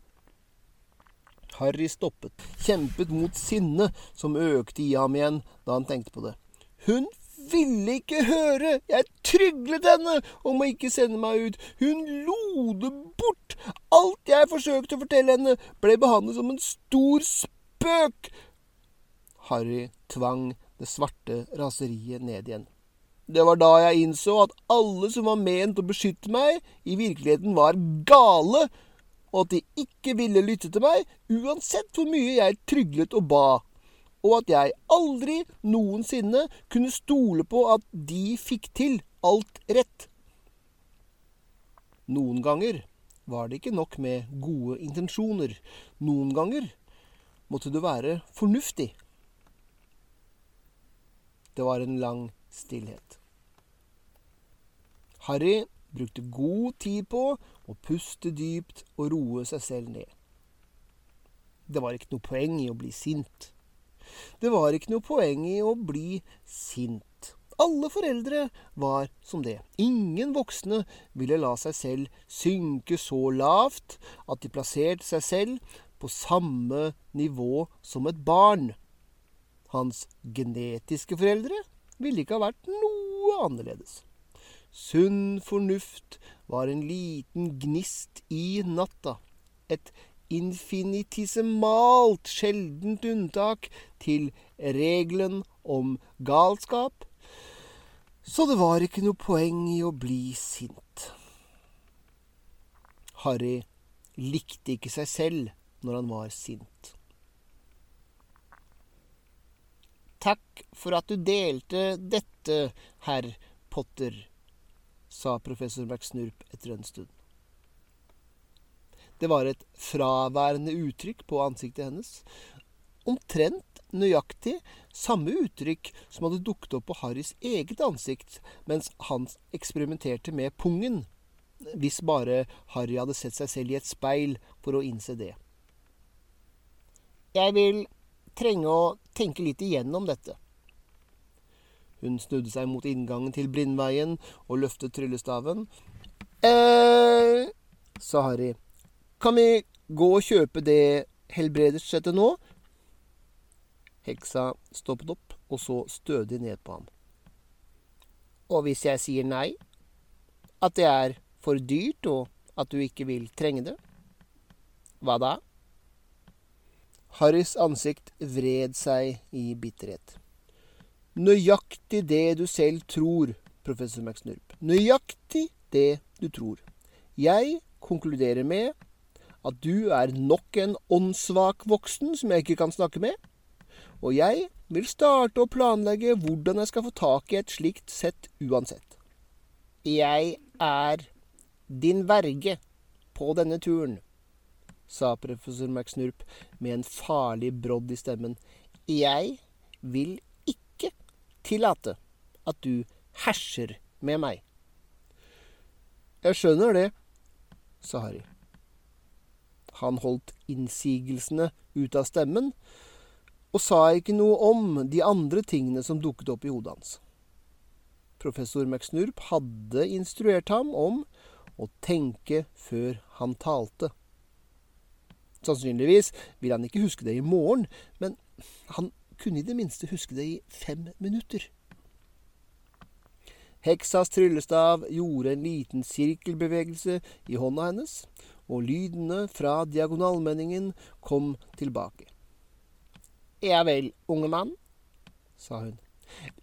Speaker 1: Harry stoppet, kjempet mot sinnet som økte i ham igjen da han tenkte på det. Hun ville ikke høre! Jeg tryglet henne om å ikke sende meg ut. Hun lo det bort. Alt jeg forsøkte å fortelle henne, ble behandlet som en stor spøk. Harry tvang det svarte raseriet ned igjen. Det var da jeg innså at alle som var ment å beskytte meg, i virkeligheten var gale, og at de ikke ville lytte til meg, uansett hvor mye jeg tryglet og ba, og at jeg aldri noensinne kunne stole på at de fikk til alt rett. Noen ganger var det ikke nok med gode intensjoner. Noen ganger måtte du være fornuftig. Det var en lang stillhet. Harry brukte god tid på å puste dypt og roe seg selv ned. Det var ikke noe poeng i å bli sint. Det var ikke noe poeng i å bli sint. Alle foreldre var som det. Ingen voksne ville la seg selv synke så lavt at de plasserte seg selv på samme nivå som et barn. Hans genetiske foreldre ville ikke ha vært noe annerledes. Sunn fornuft var en liten gnist i natta. Et infinitismalt sjeldent unntak til regelen om galskap. Så det var ikke noe poeng i å bli sint. Harry likte ikke seg selv når han var sint. Takk for at du delte dette, herr Potter, sa professor McSnurp etter en stund. Det var et fraværende uttrykk på ansiktet hennes. Omtrent nøyaktig samme uttrykk som hadde dukket opp på Harrys eget ansikt mens han eksperimenterte med pungen. Hvis bare Harry hadde sett seg selv i et speil for å innse det. Jeg vil trenge å tenke litt igjennom dette. Hun snudde seg mot inngangen til Blindveien og løftet tryllestaven. eh sa Harry. Kan vi gå og kjøpe det helbredelsessettet nå? Heksa stoppet opp og så stødig ned på ham. Og hvis jeg sier nei? At det er for dyrt, og at du ikke vil trenge det? Hva da? Harrys ansikt vred seg i bitterhet. Nøyaktig det du selv tror, professor McSnurp. Nøyaktig det du tror. Jeg konkluderer med at du er nok en åndssvak voksen som jeg ikke kan snakke med, og jeg vil starte å planlegge hvordan jeg skal få tak i et slikt sett uansett. Jeg er din verge på denne turen, sa professor McSnurp med en farlig brodd i stemmen. Jeg vil ikke tillate at du herser med meg. Jeg skjønner det, sa Harry. Han holdt innsigelsene ut av stemmen, og sa ikke noe om de andre tingene som dukket opp i hodet hans. Professor McSnurp hadde instruert ham om å tenke før han talte. Sannsynligvis vil han ikke huske det i morgen, men han kunne i det minste huske det i fem minutter. Heksas tryllestav gjorde en liten sirkelbevegelse i hånda hennes, og lydene fra diagonalmenningen kom tilbake. Ja vel, unge mann, sa hun.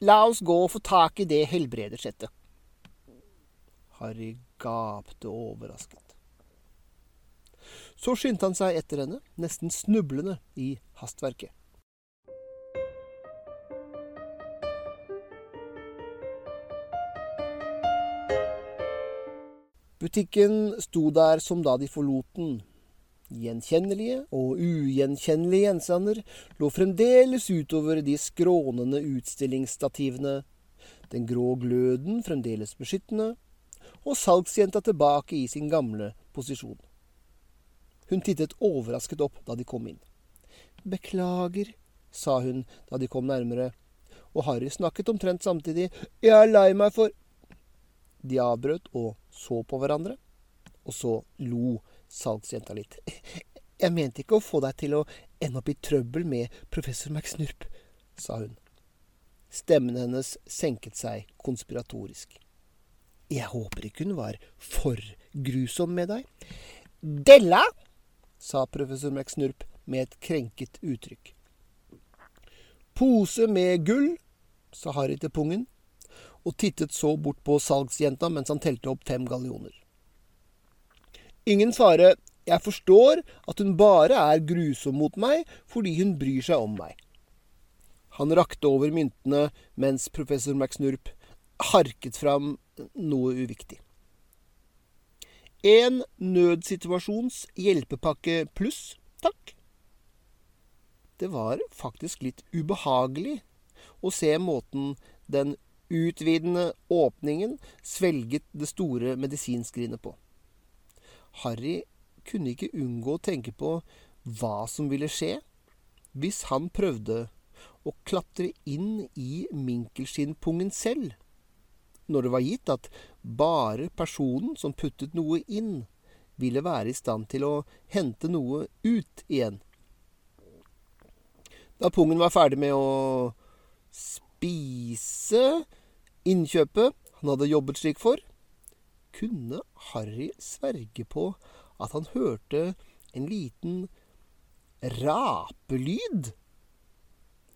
Speaker 1: La oss gå og få tak i det helbredersettet. Harry gapte overrasket. Så skyndte han seg etter henne, nesten snublende i hastverket. Butikken sto der som da de forlot den. Gjenkjennelige og ugjenkjennelige gjenstander lå fremdeles utover de skrånende utstillingsstativene, den grå gløden fremdeles beskyttende, og salgsjenta tilbake i sin gamle posisjon. Hun tittet overrasket opp da de kom inn. Beklager, sa hun da de kom nærmere, og Harry snakket omtrent samtidig. Jeg er lei meg for De avbrøt og så på hverandre, og så lo salgsjenta litt. [LAUGHS] Jeg mente ikke å få deg til å ende opp i trøbbel med professor McSnurp, sa hun. Stemmen hennes senket seg konspiratorisk. Jeg håper ikke hun var for grusom med deg. Della, sa professor McSnurp med et krenket uttrykk. Pose med gull, sa Harry til pungen, og tittet så bort på salgsjenta mens han telte opp fem gallioner. Ingen fare, jeg forstår at hun bare er grusom mot meg fordi hun bryr seg om meg. Han rakte over myntene mens professor McSnurp harket fram noe uviktig. En nødsituasjons hjelpepakke pluss, takk. Det var faktisk litt ubehagelig å se måten den utvidende åpningen svelget det store medisinskrinet på. Harry kunne ikke unngå å tenke på hva som ville skje hvis han prøvde å klatre inn i minkelskinnpungen selv, når det var gitt at bare personen som puttet noe inn, ville være i stand til å hente noe ut igjen. Da pungen var ferdig med å spise innkjøpet han hadde jobbet slik for, kunne Harry sverge på at han hørte en liten rapelyd.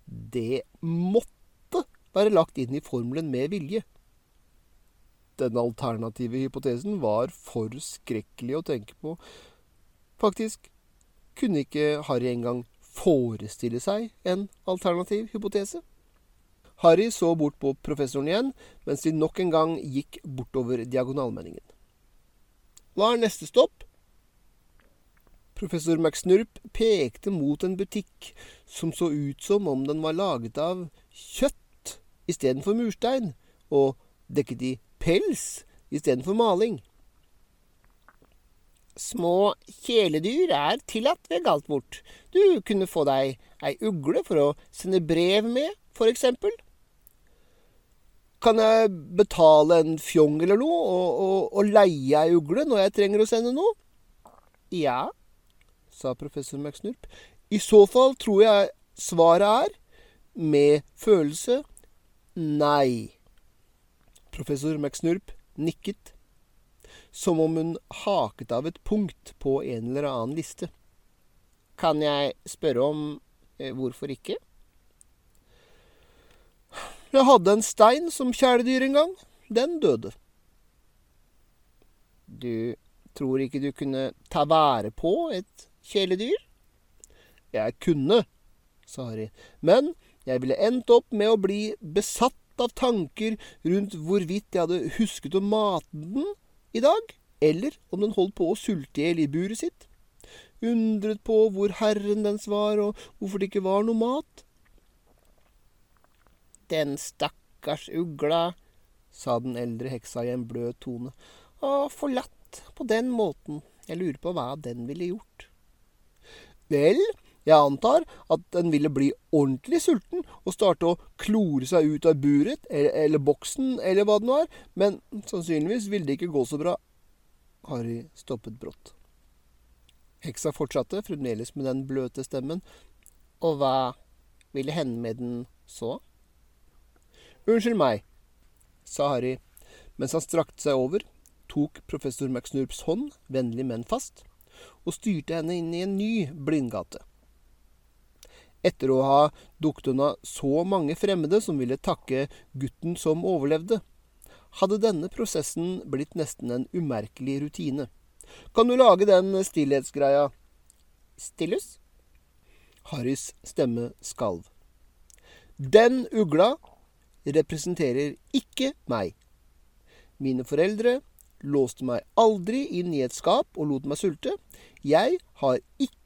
Speaker 1: Det måtte være lagt inn i formelen med vilje. Den alternative hypotesen var for skrekkelig å tenke på. Faktisk kunne ikke Harry engang forestille seg en alternativ hypotese. Harry så bort på professoren igjen, mens de nok en gang gikk bortover diagonalmenningen. Hva er neste stopp? Professor McSnurp pekte mot en butikk som så ut som om den var laget av kjøtt istedenfor murstein, og dekket i pels istedenfor maling. Små kjæledyr er tillatt ved Galtvort. Du kunne få deg ei ugle for å sende brev med, for eksempel. Kan jeg betale en fjong eller noe og, og, og leie ei ugle når jeg trenger å sende noe? Ja, sa professor McSnurp. I så fall tror jeg svaret er, med følelse, nei. Professor McSnurp nikket, som om hun haket av et punkt på en eller annen liste. Kan jeg spørre om eh, hvorfor ikke? Jeg hadde en stein som kjæledyr en gang. Den døde. Du tror ikke du kunne ta vare på et kjæledyr? Jeg kunne, sa Harry, men jeg ville endt opp med å bli besatt av tanker rundt hvorvidt jeg hadde husket å mate den i dag, eller om den holdt på å sulte i hjel i buret sitt. Undret på hvor herren dens var, og hvorfor det ikke var noe mat. Den stakkars ugla, sa den eldre heksa i en bløt tone. og forlatt på den måten. Jeg lurer på hva den ville gjort. Vel, jeg antar at den ville bli ordentlig sulten og starte å klore seg ut av buret eller, eller boksen eller hva det nå er, men sannsynligvis ville det ikke gå så bra. Harry stoppet brått. Heksa fortsatte, fremdeles med den bløte stemmen. Og hva ville hende med den så? Unnskyld meg, sa Harry mens han strakte seg over, tok professor McSnurps hånd, vennlig, men fast, og styrte henne inn i en ny blindgate. Etter å ha dukket unna så mange fremmede som ville takke gutten som overlevde, hadde denne prosessen blitt nesten en umerkelig rutine. Kan du lage den stillhetsgreia? Stillus? Harrys stemme skalv. Den ugla representerer ikke meg. Mine foreldre låste meg aldri inn i et skap og lot meg sulte. Jeg har ikke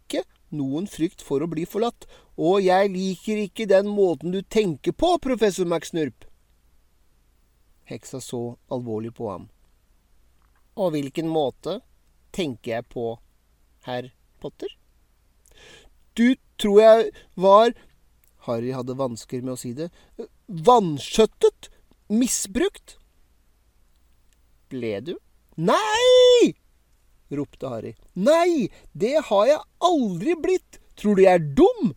Speaker 1: noen frykt for å bli forlatt, og jeg liker ikke den måten du tenker på, professor McSnurp. Heksa så alvorlig på ham. Og hvilken måte tenker jeg på, herr Potter? Du tror jeg var Harry hadde vansker med å si det. Vanskjøttet? Misbrukt? Ble du? Nei! Ropte Harry. Nei, det har jeg aldri blitt! Tror du jeg er dum?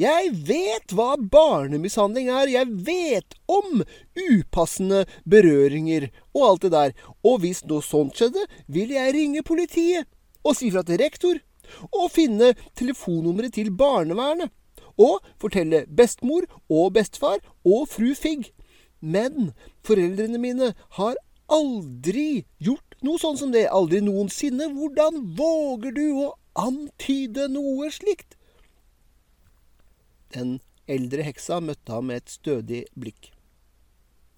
Speaker 1: Jeg vet hva barnemishandling er, jeg vet om upassende berøringer og alt det der, og hvis noe sånt skjedde, vil jeg ringe politiet og si fra til rektor, og finne telefonnummeret til barnevernet, og fortelle bestemor og bestefar og fru Figg. Men foreldrene mine har aldri gjort noe sånn som det, aldri noensinne. Hvordan våger du å antyde noe slikt? Den eldre heksa møtte ham med et stødig blikk.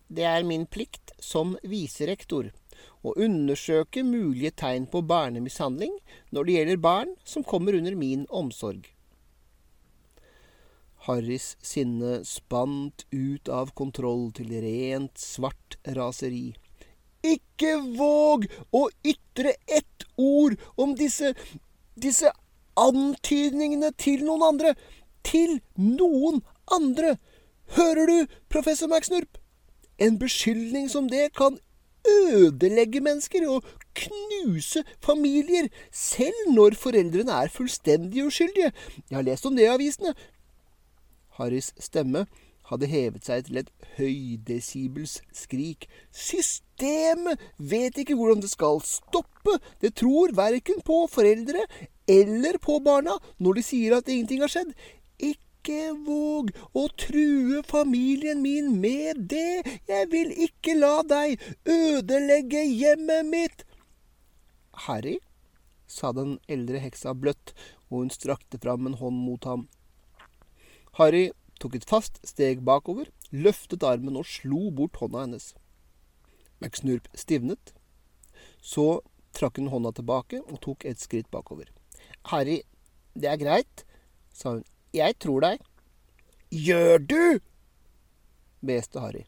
Speaker 1: Det er min plikt som viserektor å undersøke mulige tegn på barnemishandling når det gjelder barn som kommer under min omsorg. Harrys sinne spant ut av kontroll til rent svart raseri. Ikke våg å ytre ett ord om disse disse antydningene til noen andre. Til noen andre. Hører du, professor McSnurp? En beskyldning som det kan ødelegge mennesker og knuse familier, selv når foreldrene er fullstendig uskyldige. Jeg har lest om det i avisene. Harrys stemme hadde hevet seg til et høydesibels skrik. Systemet vet ikke hvordan det skal stoppe. Det tror verken på foreldre eller på barna når de sier at ingenting har skjedd. Ikke våg å true familien min med det. Jeg vil ikke la deg ødelegge hjemmet mitt. Harry, sa den eldre heksa bløtt, og hun strakte fram en hånd mot ham. Harry tok et fast steg bakover, løftet armen og slo bort hånda hennes. McSnurp stivnet. Så trakk hun hånda tilbake og tok et skritt bakover. Harry, det er greit, sa hun. Jeg tror deg. Gjør du? beste Harry.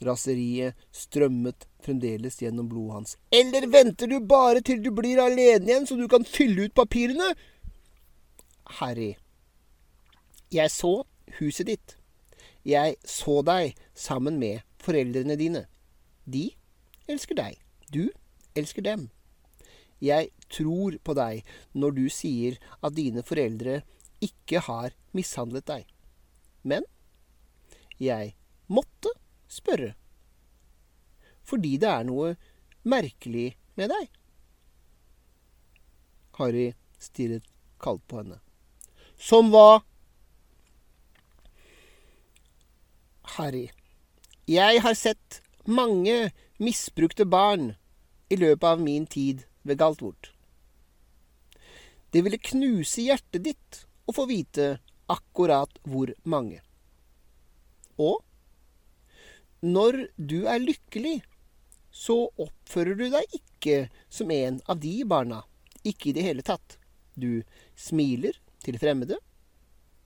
Speaker 1: Raseriet strømmet fremdeles gjennom blodet hans. Eller venter du bare til du blir alene igjen, så du kan fylle ut papirene? Harry, jeg så huset ditt. Jeg så deg sammen med foreldrene dine. De elsker deg. Du elsker dem. Jeg tror på deg når du sier at dine foreldre ikke har mishandlet deg. Men jeg måtte spørre. Fordi det er noe merkelig med deg. Harry stirret kaldt på henne. Som hva? Harry, jeg har sett mange misbrukte barn i løpet av min tid ved Galtvort. Det ville knuse hjertet ditt å få vite akkurat hvor mange. Og når du er lykkelig, så oppfører du deg ikke som en av de barna. Ikke i det hele tatt. Du smiler til fremmede.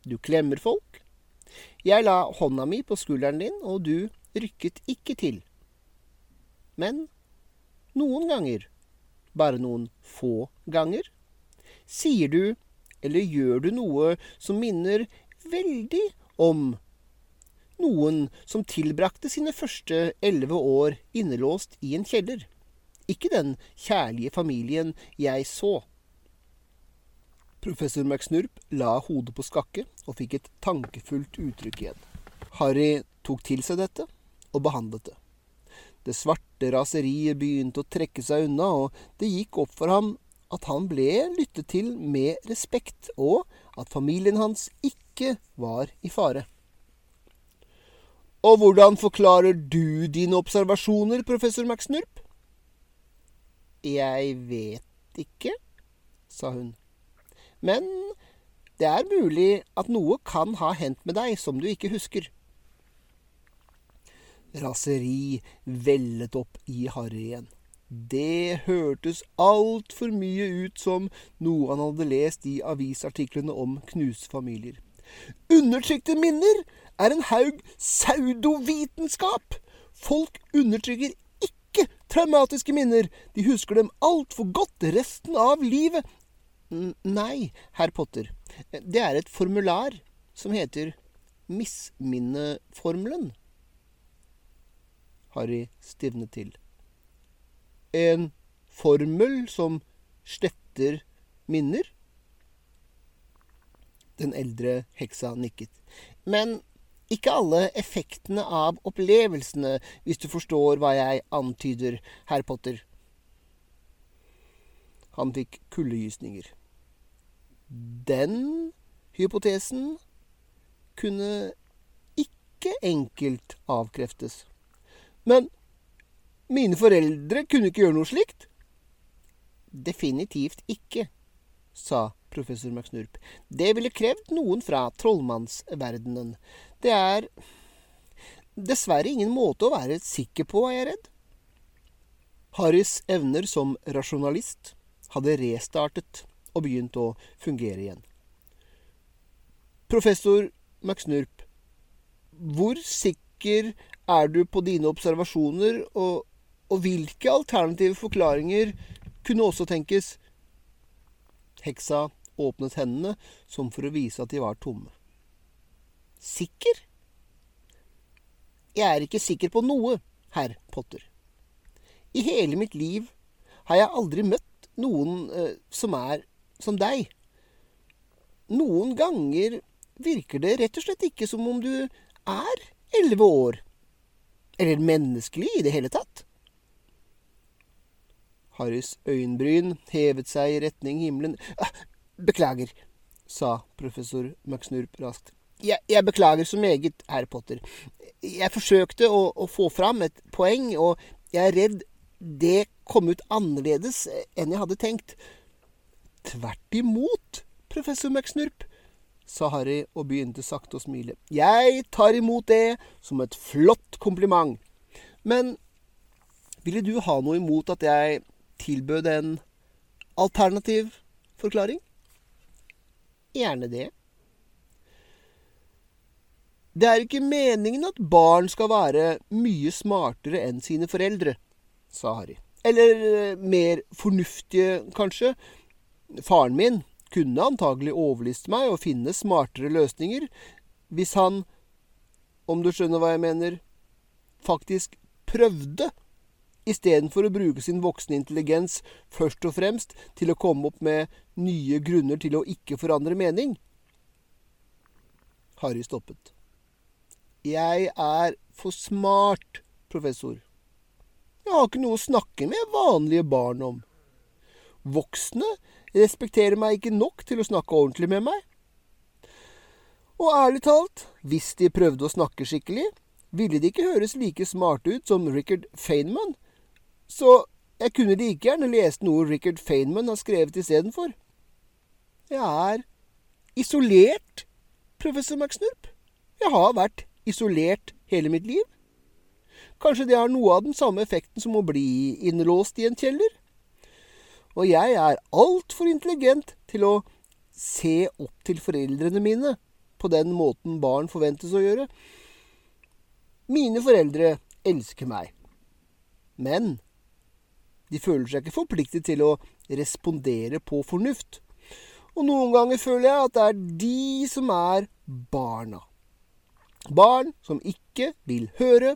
Speaker 1: Du klemmer folk. Jeg la hånda mi på skulderen din, og du rykket ikke til. Men noen ganger, bare noen få ganger, sier du eller gjør du noe som minner veldig om noen som tilbrakte sine første elleve år innelåst i en kjeller. Ikke den kjærlige familien jeg så. Professor McSnurp la hodet på skakke og fikk et tankefullt uttrykk igjen. Harry tok til seg dette og behandlet det. Det svarte raseriet begynte å trekke seg unna, og det gikk opp for ham at han ble lyttet til med respekt, og at familien hans ikke var i fare. Og hvordan forklarer du dine observasjoner, professor McSnurp? Jeg vet ikke, sa hun. Men det er mulig at noe kan ha hendt med deg som du ikke husker. Raseri vellet opp i Harry igjen. Det hørtes altfor mye ut som noe han hadde lest i avisartiklene om knuste familier. Undertrykte minner er en haug pseudovitenskap. Folk undertrykker ikke traumatiske minner. De husker dem altfor godt resten av livet. Nei, herr Potter. Det er et formular som heter misminneformelen. Harry stivnet til. En formel som sletter minner? Den eldre heksa nikket. Men ikke alle effektene av opplevelsene, hvis du forstår hva jeg antyder, herr Potter. Han fikk kuldegysninger. Den hypotesen kunne ikke enkelt avkreftes. Men mine foreldre kunne ikke gjøre noe slikt. Definitivt ikke, sa professor McSnurp. Det ville krevd noen fra trollmannsverdenen. Det er dessverre ingen måte å være sikker på, er jeg redd. Harrys evner som rasjonalist hadde restartet og begynt å fungere igjen. Professor McSnurp, hvor sikker er du på dine observasjoner, og, og hvilke alternative forklaringer kunne også tenkes? Heksa åpnet hendene som for å vise at de var tomme. Sikker? Jeg er ikke sikker på noe, herr Potter. I hele mitt liv har jeg aldri møtt noen eh, som er som deg. Noen ganger virker det rett og slett ikke som om du er elleve år. Eller menneskelig i det hele tatt. Harrys øyenbryn hevet seg i retning himmelen. Ah, Beklager, sa professor McSnurp raskt. Jeg, jeg, beklager så meget, herr Potter. Jeg forsøkte å, å, få fram et poeng, og jeg er redd det kom ut annerledes enn jeg hadde tenkt. Tvert imot, professor McSnurp, sa Harry og begynte sakte å smile. Jeg tar imot det som et flott kompliment. Men ville du ha noe imot at jeg tilbød en alternativ forklaring? Gjerne det. Det er ikke meningen at barn skal være mye smartere enn sine foreldre, sa Harry. Eller eh, mer fornuftige, kanskje. Faren min kunne antagelig overliste meg og finne smartere løsninger hvis han, om du skjønner hva jeg mener, faktisk prøvde, istedenfor å bruke sin voksne intelligens først og fremst til å komme opp med nye grunner til å ikke forandre mening. Harry stoppet. Jeg er for smart, professor. Jeg har ikke noe å snakke med vanlige barn om. Voksne respekterer meg ikke nok til å snakke ordentlig med meg. Og ærlig talt, hvis de prøvde å snakke skikkelig, ville de ikke høres like smarte ut som Richard Feynman, så jeg kunne like gjerne lest noe Richard Feynman har skrevet istedenfor. Jeg er isolert, professor McSnurp. Jeg har vært isolert hele mitt liv. Kanskje det har noe av den samme effekten som å bli innlåst i en kjeller? Og jeg er altfor intelligent til å se opp til foreldrene mine på den måten barn forventes å gjøre. Mine foreldre elsker meg, men de føler seg ikke forpliktet til å respondere på fornuft. Og noen ganger føler jeg at det er de som er barna. Barn som ikke vil høre,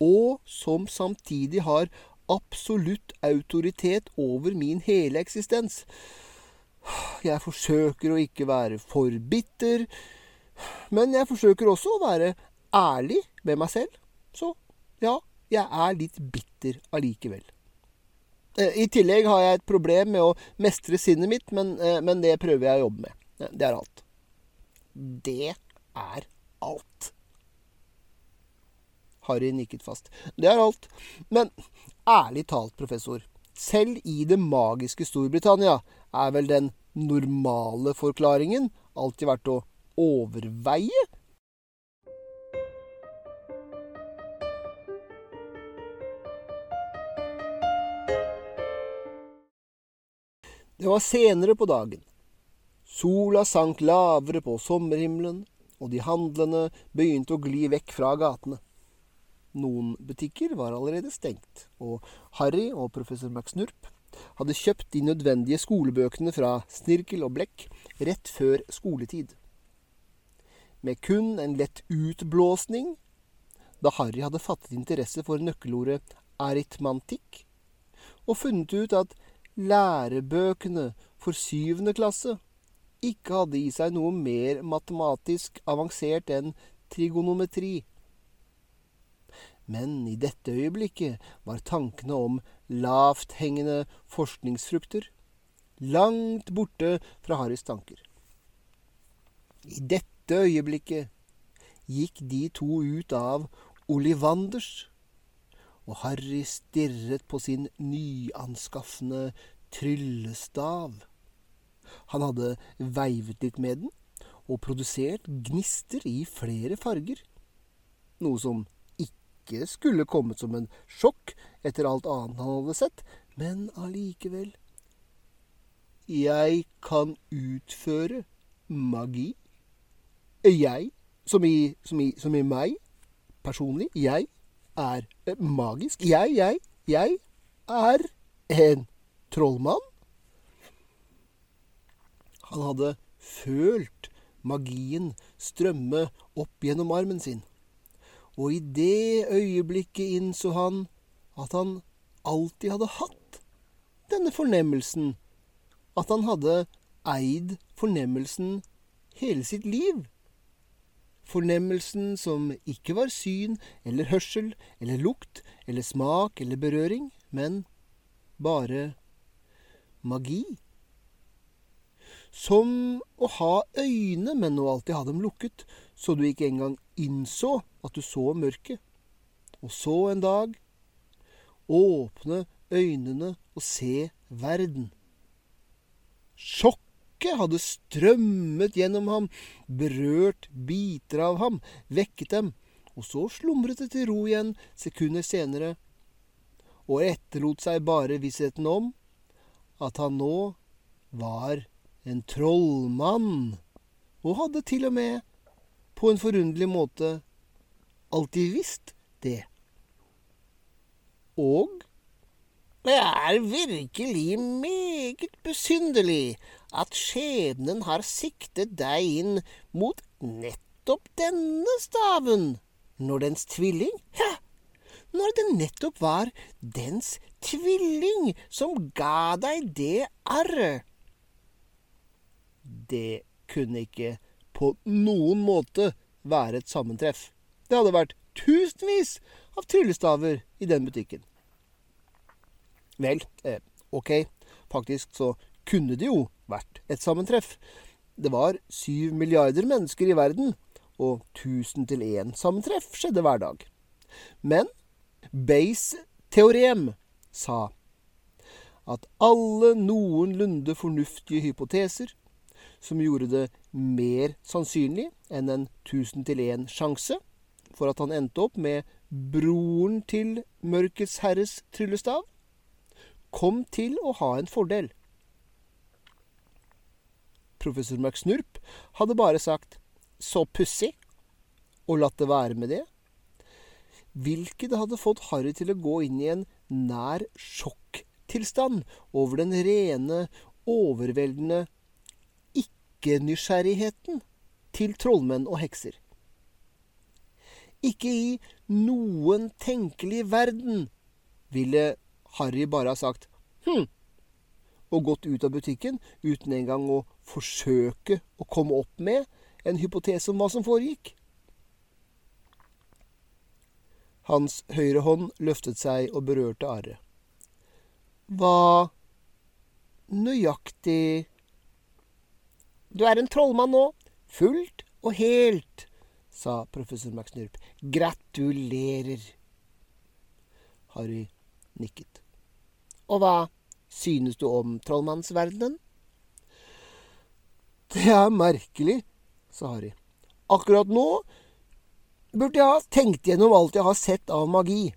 Speaker 1: og som samtidig har absolutt autoritet over min hele eksistens. Jeg forsøker å ikke være for bitter, men jeg forsøker også å være ærlig med meg selv. Så ja, jeg er litt bitter allikevel. Eh, I tillegg har jeg et problem med å mestre sinnet mitt, men, eh, men det prøver jeg å jobbe med. Det er alt. Det er alt. Harry nikket fast. Det er alt. Men ærlig talt, professor, selv i det magiske Storbritannia er vel den normale forklaringen alltid verdt å overveie? Det var senere på dagen. Sola sank lavere på sommerhimmelen, og de handlende begynte å gli vekk fra gatene. Noen butikker var allerede stengt, og Harry og professor McSnurp hadde kjøpt de nødvendige skolebøkene fra Snirkel og Blekk rett før skoletid. Med kun en lett utblåsning, da Harry hadde fattet interesse for nøkkelordet aritmantikk, og funnet ut at lærebøkene for syvende klasse ikke hadde i seg noe mer matematisk avansert enn trigonometri. Men i dette øyeblikket var tankene om lavthengende forskningsfrukter langt borte fra Harrys tanker. I dette øyeblikket gikk de to ut av Olivanders, og Harry stirret på sin nyanskaffende tryllestav. Han hadde veivet litt med den og produsert gnister i flere farger, noe som ikke skulle kommet som en sjokk etter alt annet han hadde sett, men allikevel. Jeg kan utføre magi. Jeg, som i, som i, som i meg, personlig, jeg er magisk. Jeg, jeg, jeg er en trollmann. Han hadde følt magien strømme opp gjennom armen sin og i det øyeblikket innså han at han alltid hadde hatt denne fornemmelsen, at han hadde eid fornemmelsen hele sitt liv. Fornemmelsen som ikke var syn eller hørsel eller lukt eller smak eller berøring, men bare magi. Som å ha øyne, men å alltid ha dem lukket, så du ikke engang innså at du så mørket. Og så en dag åpne øynene og se verden. Sjokket hadde strømmet gjennom ham, berørt biter av ham, vekket dem, og så slumret det til ro igjen sekunder senere, og etterlot seg bare vissheten om at han nå var en trollmann. og hadde til og med, på en forunderlig måte, alltid visst det. Og det er virkelig meget besynderlig at skjebnen har siktet deg inn mot nettopp denne staven, når dens tvilling Ja, når det nettopp var dens tvilling som ga deg det arret. Det kunne ikke på noen måte være et sammentreff. Det hadde vært tusenvis av tryllestaver i den butikken. Vel, eh, ok, faktisk så kunne det jo vært et sammentreff. Det var syv milliarder mennesker i verden, og tusen til én sammentreff skjedde hver dag. Men Bays teorem sa at alle noenlunde fornuftige hypoteser som gjorde det mer sannsynlig enn en tusen til 1 sjanse for at han endte opp med broren til Mørkets herres tryllestav, kom til å ha en fordel. Professor McSnurp hadde bare sagt 'så pussig' og latt det være med det, hvilket hadde fått Harry til å gå inn i en nær sjokktilstand over den rene, overveldende ikke-nysgjerrigheten til trollmenn og hekser. Ikke i noen tenkelig verden ville Harry bare ha sagt hm, og gått ut av butikken uten engang å forsøke å komme opp med en hypotese om hva som foregikk. Hans høyre hånd løftet seg og berørte arret. Hva nøyaktig Du er en trollmann nå, fullt og helt, sa professor McSnurp. Gratulerer. Harry nikket. Og hva synes du om trollmannsverdenen? Det er merkelig, sa Harry. Akkurat nå burde jeg ha tenkt gjennom alt jeg har sett av magi.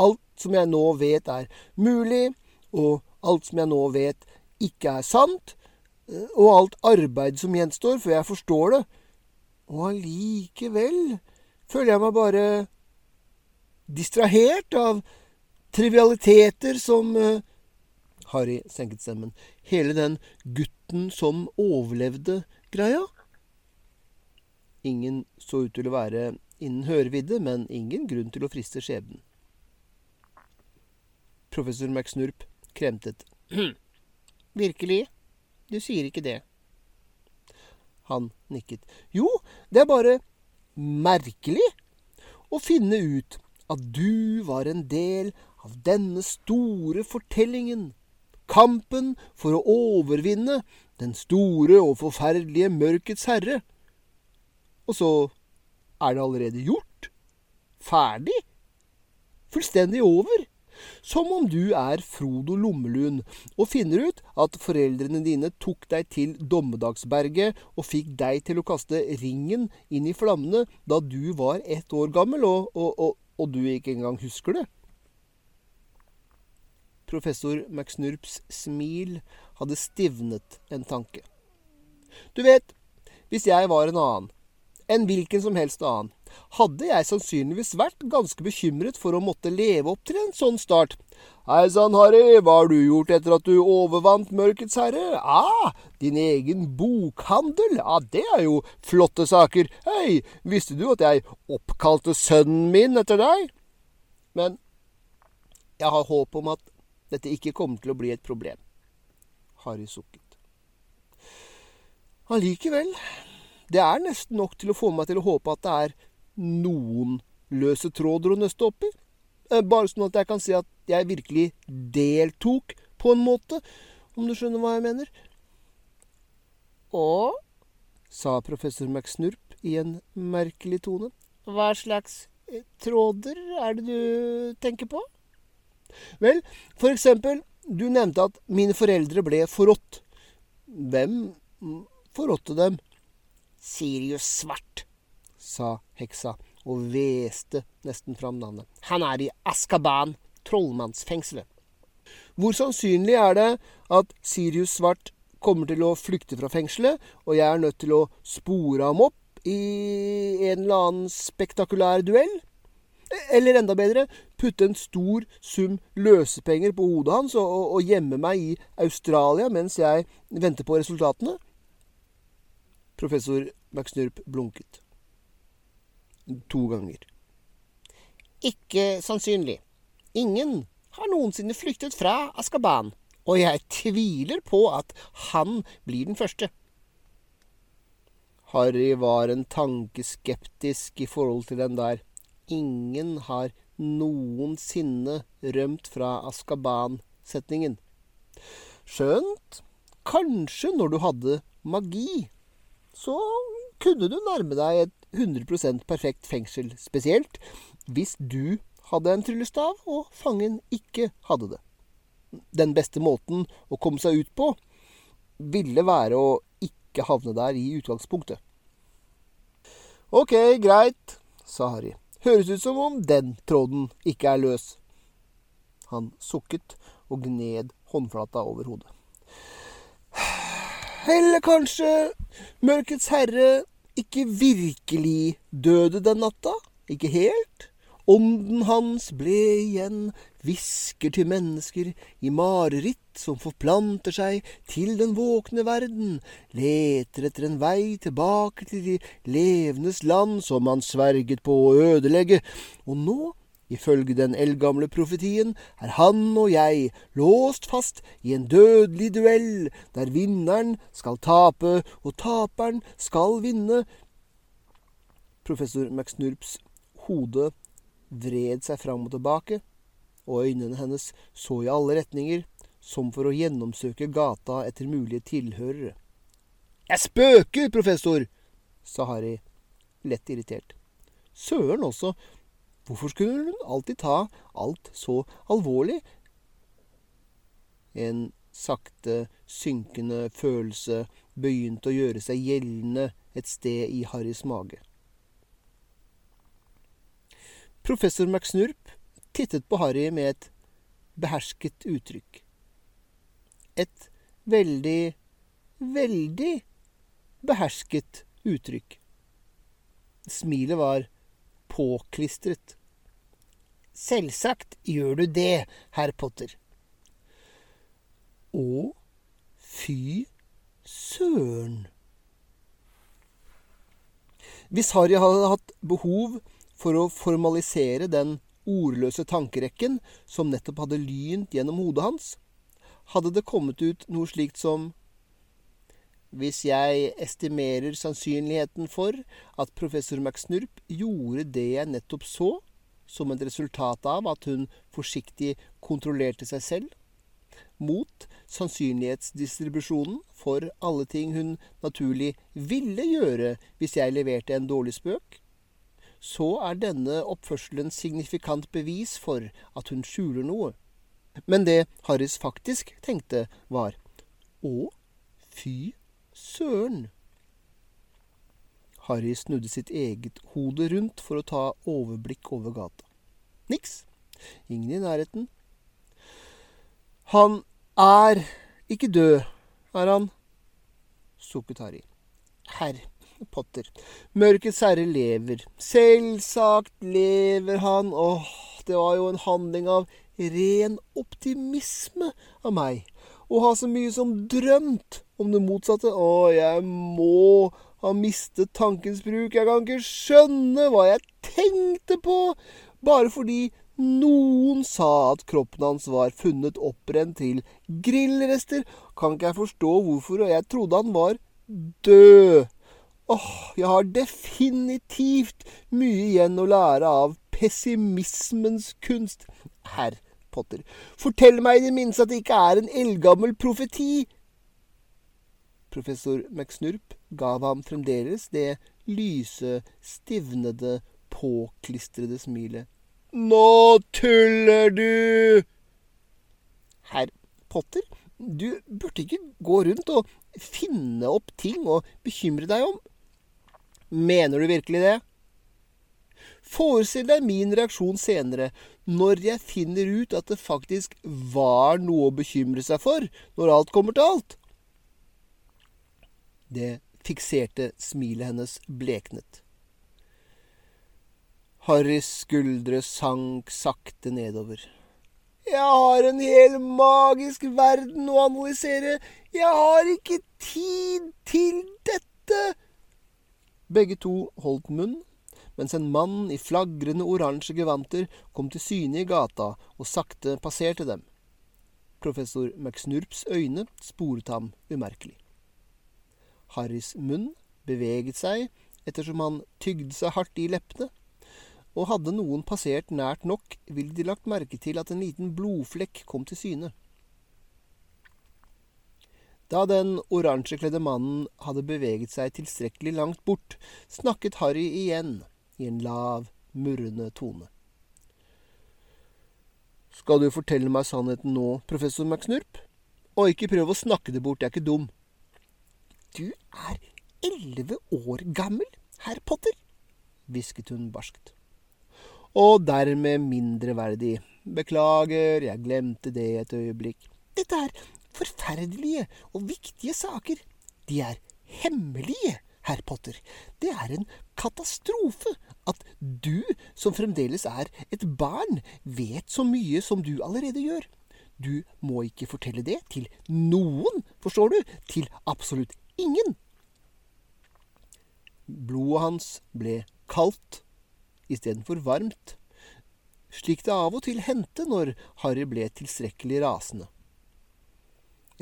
Speaker 1: Alt som jeg nå vet er mulig, og alt som jeg nå vet ikke er sant, og alt arbeid som gjenstår før jeg forstår det. Og allikevel føler jeg meg bare distrahert av trivialiteter som uh, Harry senket stemmen. Hele den gutten som overlevde-greia. Ingen så ut til å være innen hørevidde, men ingen grunn til å friste skjebnen. Professor McSnurp kremtet. [CLEARS THROAT] Virkelig? Du sier ikke det. Han nikket. Jo, det er bare merkelig å finne ut at du var en del av denne store fortellingen. Kampen for å overvinne den store og forferdelige mørkets herre. Og så er det allerede gjort. Ferdig. Fullstendig over. Som om du er Frodo Lommelund og finner ut at foreldrene dine tok deg til Dommedagsberget og fikk deg til å kaste ringen inn i flammene da du var ett år gammel, og, og, og, og du ikke engang husker det. Professor McSnurps smil hadde stivnet en tanke. Du vet, hvis jeg var en annen, en hvilken som helst annen, hadde jeg sannsynligvis vært ganske bekymret for å måtte leve opp til en sånn start. Hei sann, Harry, hva har du gjort etter at du overvant Mørkets herre? Ah, din egen bokhandel? Ja, det er jo flotte saker. Hei, visste du at jeg oppkalte sønnen min etter deg? Men jeg har håp om at dette ikke kommer til å bli et problem. Harry sukket. Allikevel, det er nesten nok til å få meg til å håpe at det er noen løse tråder å nøste opp i. Eh, bare sånn at jeg kan si at jeg virkelig deltok på en måte, om du skjønner hva jeg mener. Å? sa professor McSnurp i en merkelig tone. Hva slags eh, tråder er det du tenker på? Vel, for eksempel, du nevnte at mine foreldre ble forrådt. Hvem forrådte dem? Sirius Svart, sa heksa og hveste nesten fram navnet. Han er i Askaban, trollmannsfengselet. Hvor sannsynlig er det at Sirius Svart kommer til å flykte fra fengselet, og jeg er nødt til å spore ham opp i en eller annen spektakulær duell. Eller enda bedre, putte en stor sum løsepenger på hodet hans og, og, og gjemme meg i Australia mens jeg venter på resultatene. Professor McSnurp blunket. To ganger. Ikke sannsynlig. Ingen har noensinne flyktet fra Askaban, og jeg tviler på at han blir den første. Harry var en tanke skeptisk i forhold til den der. Ingen har noensinne rømt fra Askaban-setningen. Skjønt, kanskje når du hadde magi, så kunne du nærme deg et 100% perfekt fengsel, spesielt hvis du hadde en tryllestav og fangen ikke hadde det. Den beste måten å komme seg ut på ville være å ikke havne der i utgangspunktet. Ok, greit, sa Harry. Høres ut som om den tråden ikke er løs. Han sukket og gned håndflata over hodet. [SIGHS] Eller kanskje Mørkets herre ikke virkelig døde den natta? Ikke helt? Ånden hans ble igjen, hvisker til mennesker i mareritt som forplanter seg til den våkne verden, leter etter en vei tilbake til de levendes land som han sverget på å ødelegge, og nå Ifølge den eldgamle profetien er han og jeg låst fast i en dødelig duell, der vinneren skal tape og taperen skal vinne. Professor McSnurps hode vred seg fram og tilbake, og øynene hennes så i alle retninger, som for å gjennomsøke gata etter mulige tilhørere. Jeg spøker, professor, sa Harry, lett irritert. Søren også, hvorfor skulle hun alltid ta alt så alvorlig? En sakte synkende følelse begynte å gjøre seg gjeldende et sted i Harrys mage. Professor McSnurp tittet på Harry med et behersket uttrykk. Et veldig, veldig behersket uttrykk. Smilet var påklistret. Selvsagt gjør du det, herr Potter. Å, fy søren. Hvis Harry hadde hatt behov for å formalisere den ordløse tankerekken som nettopp hadde lynt gjennom hodet hans, hadde det kommet ut noe slikt som hvis jeg estimerer sannsynligheten for at professor McSnurp gjorde det jeg nettopp så, som et resultat av at hun forsiktig kontrollerte seg selv, mot sannsynlighetsdistribusjonen for alle ting hun naturlig ville gjøre hvis jeg leverte en dårlig spøk, så er denne oppførselen signifikant bevis for at hun skjuler noe. Men det Harris faktisk tenkte, var Å, fy søren. Harry snudde sitt eget hode rundt for å ta overblikk over gata. Niks. Ingen i nærheten. Han er ikke død, er han? sukket Harry. Herr Potter. Mørkets herre lever. Selvsagt lever han. Åh, det var jo en handling av ren optimisme av meg. Å ha så mye som drømt om det motsatte. Å, jeg må ha mistet tankens bruk. Jeg kan ikke skjønne hva jeg tenkte på, bare fordi noen sa at kroppen hans var funnet opprent til grillrester, kan ikke jeg forstå hvorfor, og jeg trodde han var død. Åh, jeg har definitivt mye igjen å lære av pessimismens kunst. Herr Potter, fortell meg i det minste at det ikke er en eldgammel profeti. Professor McSnurp gav ham fremdeles det lyse, stivnede, påklistrede smilet. Nå tuller du! Herr Potter, du burde ikke gå rundt og finne opp ting å bekymre deg om. Mener du virkelig det? Forestill deg min reaksjon senere, når jeg finner ut at det faktisk var noe å bekymre seg for, når alt kommer til alt. Det fikserte smilet hennes bleknet. Harrys skuldre sank sakte nedover. Jeg har en hel magisk verden å analysere. Jeg har ikke tid til dette. Begge to holdt munn, mens en mann i flagrende oransje gevanter kom til syne i gata og sakte passerte dem. Professor McSnurps øyne sporet ham umerkelig. Harrys munn beveget seg ettersom han tygde seg hardt i leppene, og hadde noen passert nært nok, ville de lagt merke til at en liten blodflekk kom til syne. Da den oransjekledde mannen hadde beveget seg tilstrekkelig langt bort, snakket Harry igjen i en lav, murrende tone. Skal du fortelle meg sannheten nå, professor McSnurp? Og ikke prøv å snakke det bort, jeg er ikke dum. Du er elleve år gammel, herr Potter, hvisket hun barskt og dermed mindreverdig. Beklager, jeg glemte det et øyeblikk. Dette er forferdelige og viktige saker. De er hemmelige, herr Potter. Det er en katastrofe at du, som fremdeles er et barn, vet så mye som du allerede gjør. Du må ikke fortelle det til noen, forstår du? Til absolutt ingen. Blodet hans ble kaldt istedenfor varmt, slik det av og til hendte når Harry ble tilstrekkelig rasende.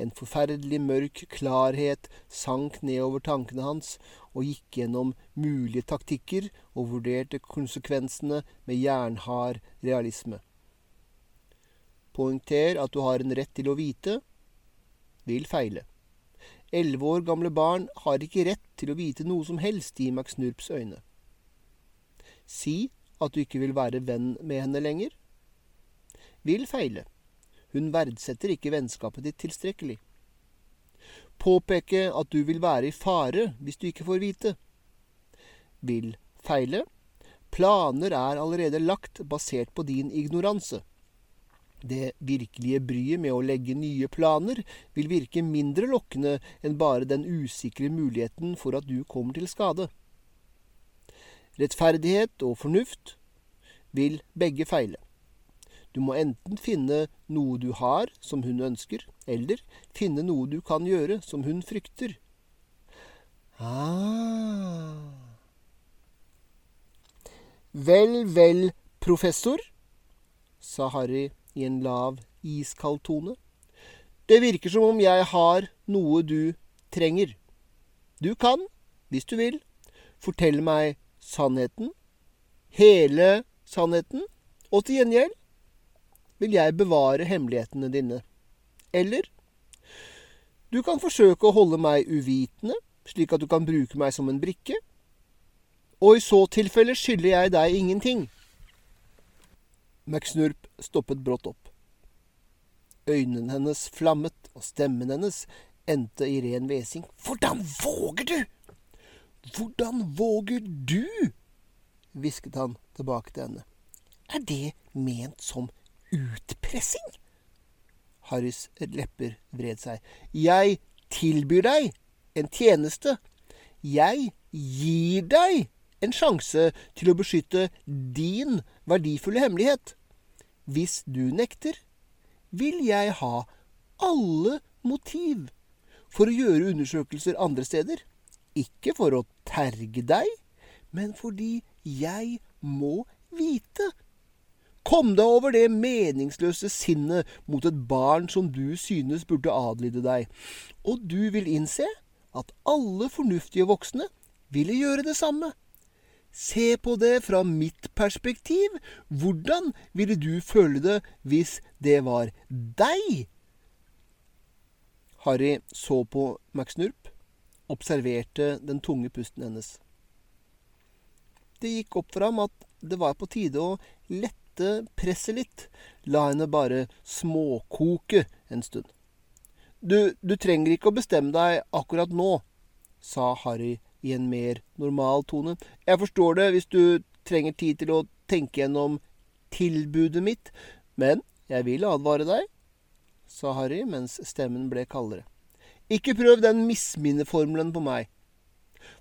Speaker 1: En forferdelig mørk klarhet sank nedover tankene hans og gikk gjennom mulige taktikker og vurderte konsekvensene med jernhard realisme. Poengter at du har en rett til å vite, vil feile. Elleve år gamle barn har ikke rett til å vite noe som helst i McSnurps øyne. Si at du ikke vil være venn med henne lenger. Vil feile. Hun verdsetter ikke vennskapet ditt tilstrekkelig. Påpeke at du vil være i fare hvis du ikke får vite. Vil feile. Planer er allerede lagt basert på din ignoranse. Det virkelige bryet med å legge nye planer vil virke mindre lokkende enn bare den usikre muligheten for at du kommer til skade. Rettferdighet og fornuft vil begge feile. Du må enten finne noe du har som hun ønsker, eller finne noe du kan gjøre som hun frykter. Ah. Vel, vel, professor, sa Harry i en lav, iskald tone. Det virker som om jeg har noe du trenger. Du kan, hvis du vil, fortelle meg sannheten, hele sannheten, og til gjengjeld vil jeg bevare hemmelighetene dine. Eller du kan forsøke å holde meg uvitende, slik at du kan bruke meg som en brikke. Og i så tilfelle skylder jeg deg ingenting. McSnurp stoppet brått opp. Øynene hennes flammet, og stemmen hennes endte i ren hvesing. Hvordan våger du? Hvordan våger du? hvisket han tilbake til henne. Er det ment som utpressing? Harrys lepper vred seg. Jeg tilbyr deg en tjeneste. Jeg gir deg en sjanse til å beskytte din verdifulle hemmelighet. Hvis du nekter, vil jeg ha alle motiv for å gjøre undersøkelser andre steder. Ikke for å terge deg, men fordi jeg må vite. Kom deg over det meningsløse sinnet mot et barn som du synes burde adlyde deg, og du vil innse at alle fornuftige voksne ville gjøre det samme. Se på det fra mitt perspektiv. Hvordan ville du føle det hvis det var deg? Harry så på McSnurp observerte den tunge pusten hennes. Det gikk opp for ham at det var på tide å lette presset litt, la henne bare småkoke en stund. Du, du trenger ikke å bestemme deg akkurat nå, sa Harry i en mer normal tone. Jeg forstår det hvis du trenger tid til å tenke gjennom tilbudet mitt, men jeg vil advare deg, sa Harry mens stemmen ble kaldere. Ikke prøv den misminneformelen på meg.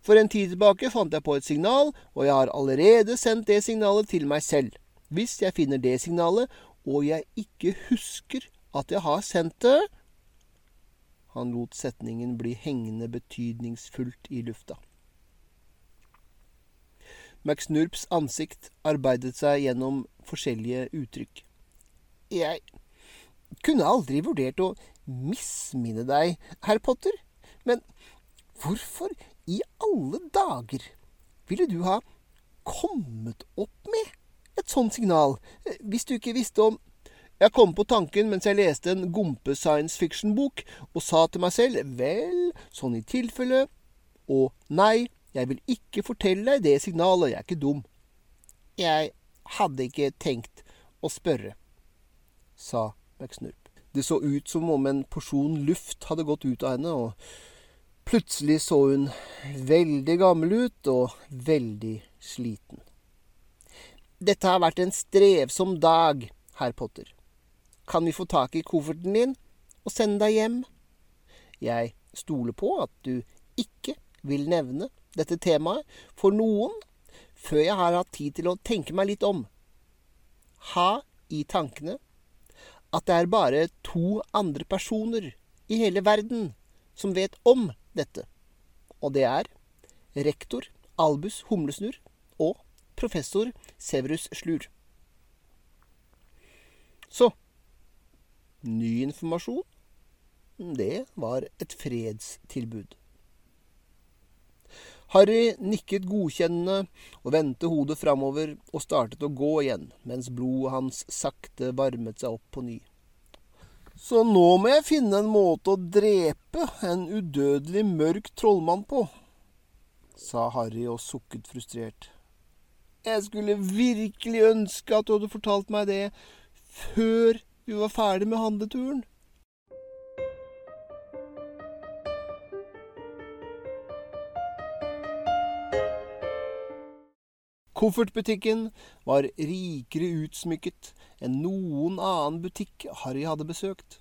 Speaker 1: For en tid tilbake fant jeg på et signal, og jeg har allerede sendt det signalet til meg selv. Hvis jeg finner det signalet, og jeg ikke husker at jeg har sendt det Han lot setningen bli hengende betydningsfullt i lufta. McSnurps ansikt arbeidet seg gjennom forskjellige uttrykk. Jeg kunne aldri vurdert å misminne deg, herr Potter, men hvorfor i alle dager ville du ha kommet opp med et sånt signal, hvis du ikke visste om Jeg kom på tanken mens jeg leste en gompe science fiction-bok, og sa til meg selv vel, sånn i tilfelle Og nei, jeg vil ikke fortelle deg det signalet, jeg er ikke dum. Jeg hadde ikke tenkt å spørre, sa McSnurp. Det så ut som om en porsjon luft hadde gått ut av henne, og Plutselig så hun veldig gammel ut og veldig sliten. Dette har vært en strevsom dag, herr Potter. Kan vi få tak i kofferten din og sende deg hjem? Jeg stoler på at du ikke vil nevne dette temaet for noen før jeg har hatt tid til å tenke meg litt om. Ha i tankene at det er bare to andre personer i hele verden som vet om dette. Og det er rektor Albus Humlesnurr og professor Severus Slur. Så ny informasjon, det var et fredstilbud. Harry nikket godkjennende og vendte hodet framover og startet å gå igjen, mens blodet hans sakte varmet seg opp på ny. Så nå må jeg finne en måte å drepe en udødelig mørk trollmann på, sa Harry og sukket frustrert. Jeg skulle virkelig ønske at du hadde fortalt meg det før vi var ferdig med handleturen. Koffertbutikken var rikere utsmykket enn noen annen butikk Harry hadde besøkt.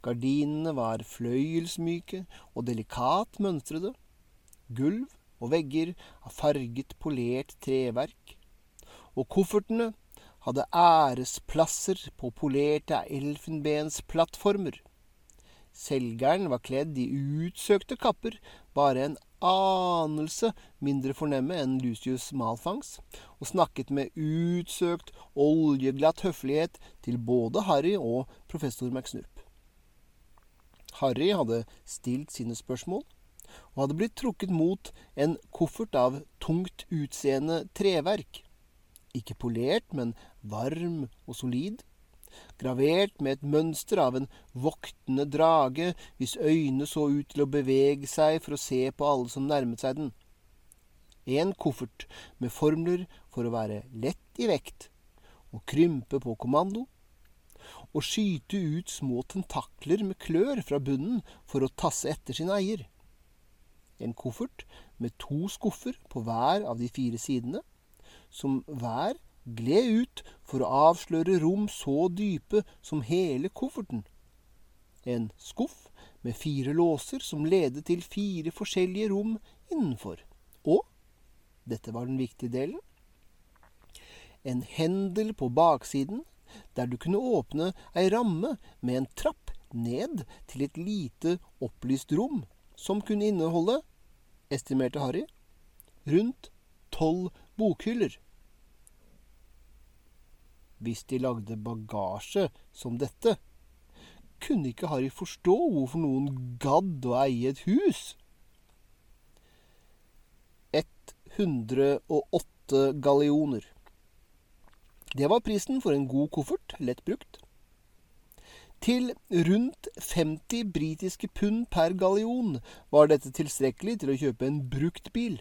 Speaker 1: Gardinene var fløyelsmyke og delikat mønstrede. Gulv og vegger av farget, polert treverk. Og koffertene hadde æresplasser på polerte elfenbensplattformer. Selgeren var kledd i utsøkte kapper, bare en anelse mindre fornemme enn Lucius Malfangs, og snakket med utsøkt, oljeglatt høflighet til både Harry og professor McSnurp. Harry hadde stilt sine spørsmål, og hadde blitt trukket mot en koffert av tungt utseende treverk. Ikke polert, men varm og solid gravert med et mønster av en voktende drage, hvis øyne så ut til å bevege seg for å se på alle som nærmet seg den. En koffert med formler for å være lett i vekt og krympe på kommando, og skyte ut små tentakler med klør fra bunnen for å tasse etter sin eier. En koffert med to skuffer på hver av de fire sidene, som hver gled ut for å avsløre rom så dype som hele kofferten. En skuff med fire låser som ledet til fire forskjellige rom innenfor. Og, dette var den viktige delen, en hendel på baksiden der du kunne åpne ei ramme med en trapp ned til et lite opplyst rom som kunne inneholde, estimerte Harry, rundt tolv bokhyller hvis de lagde bagasje som dette. Kunne ikke Harry forstå hvorfor noen gadd å eie et hus? 108 gallioner. Det var prisen for en god koffert, lett brukt. Til rundt 50 britiske pund per gallion var dette tilstrekkelig til å kjøpe en brukt bil.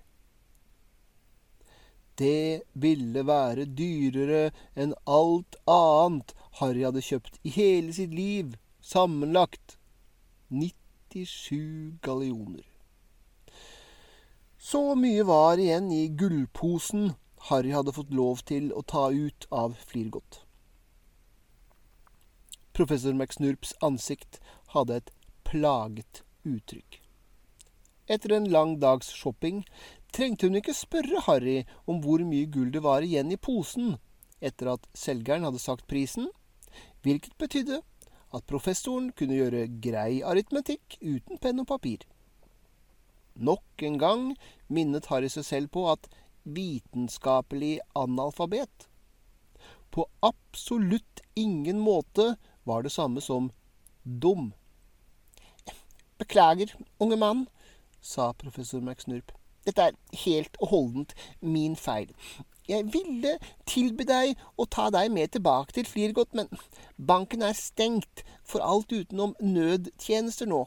Speaker 1: Det ville være dyrere enn alt annet Harry hadde kjøpt i hele sitt liv, sammenlagt. 97 gallioner. Så mye var igjen i gullposen Harry hadde fått lov til å ta ut av Flirgodt. Professor McSnurps ansikt hadde et plaget uttrykk. Etter en lang dags shopping trengte hun ikke spørre Harry om hvor mye gull det var igjen i posen etter at selgeren hadde sagt prisen, hvilket betydde at professoren kunne gjøre grei aritmetikk uten penn og papir. Nok en gang minnet Harry seg selv på at vitenskapelig analfabet på absolutt ingen måte var det samme som dum. Beklager, unge mann, sa professor McSnurp. Dette er helt og holdent min feil. Jeg ville tilby deg å ta deg med tilbake til Flirgot, men banken er stengt for alt utenom nødtjenester nå.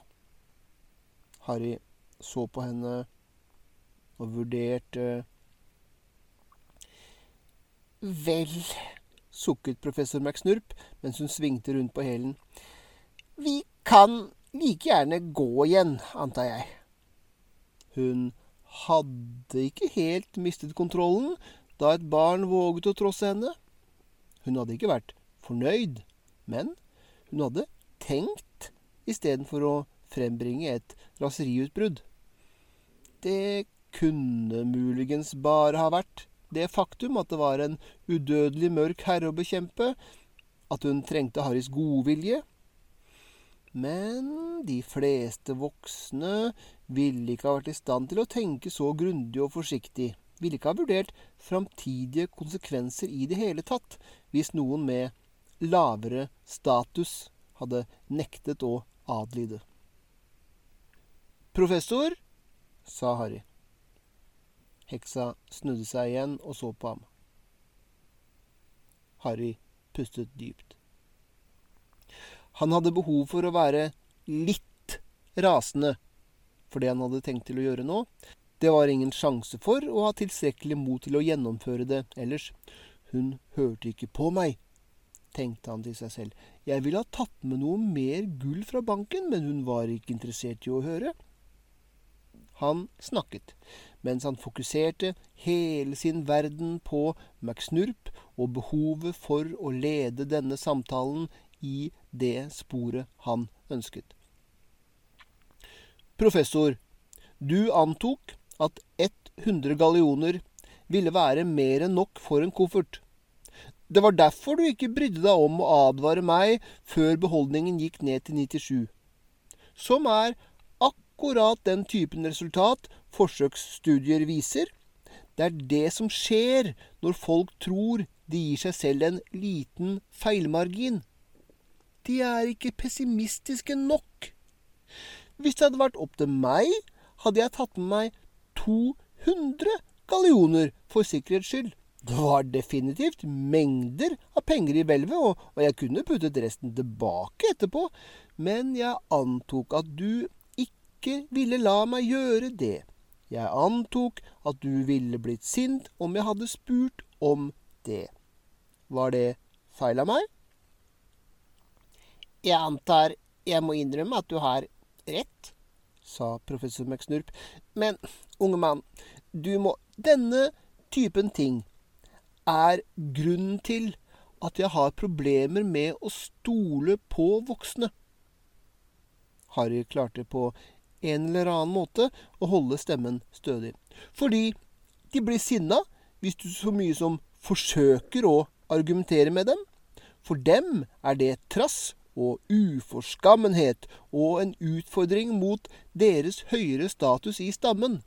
Speaker 1: Harry så på henne og vurderte Vel, sukket professor McSnurp mens hun svingte rundt på hælen. Vi kan like gjerne gå igjen, antar jeg. Hun hadde ikke helt mistet kontrollen da et barn våget å trosse henne. Hun hadde ikke vært fornøyd, men hun hadde tenkt istedenfor å frembringe et raseriutbrudd. Det kunne muligens bare ha vært det faktum at det var en udødelig mørk herre å bekjempe, at hun trengte Harrys godvilje, men de fleste voksne ville ikke ha vært i stand til å tenke så grundig og forsiktig, ville ikke ha vurdert framtidige konsekvenser i det hele tatt, hvis noen med lavere status hadde nektet å adlyde. Professor, sa Harry. Heksa snudde seg igjen og så på ham. Harry pustet dypt. Han hadde behov for å være litt rasende for det han hadde tenkt til å gjøre nå. Det var ingen sjanse for å ha tilstrekkelig mot til å gjennomføre det ellers. Hun hørte ikke på meg, tenkte han til seg selv. Jeg ville ha tatt med noe mer gull fra banken, men hun var ikke interessert i å høre. Han snakket, mens han fokuserte hele sin verden på McSnurp og behovet for å lede denne samtalen i det sporet han ønsket. Professor, du antok at 100 gallioner ville være mer enn nok for en koffert. Det var derfor du ikke brydde deg om å advare meg før beholdningen gikk ned til 97. Som er akkurat den typen resultat forsøksstudier viser. Det er det som skjer når folk tror de gir seg selv en liten feilmargin. De er ikke pessimistiske nok. Hvis det hadde vært opp til meg, hadde jeg tatt med meg 200 gallioner for sikkerhets skyld. Det var definitivt mengder av penger i hvelvet, og, og jeg kunne puttet resten tilbake etterpå, men jeg antok at du ikke ville la meg gjøre det. Jeg antok at du ville blitt sint om jeg hadde spurt om det. Var det feil av meg? Jeg antar jeg må innrømme at du har rett, sa professor McSnurp. Men, unge mann, du må Denne typen ting er grunnen til at jeg har problemer med å stole på voksne. Harry klarte på en eller annen måte å holde stemmen stødig. Fordi de blir sinna hvis du så mye som forsøker å argumentere med dem. For dem er det trass og uforskammenhet og en utfordring mot deres høyere status i stammen.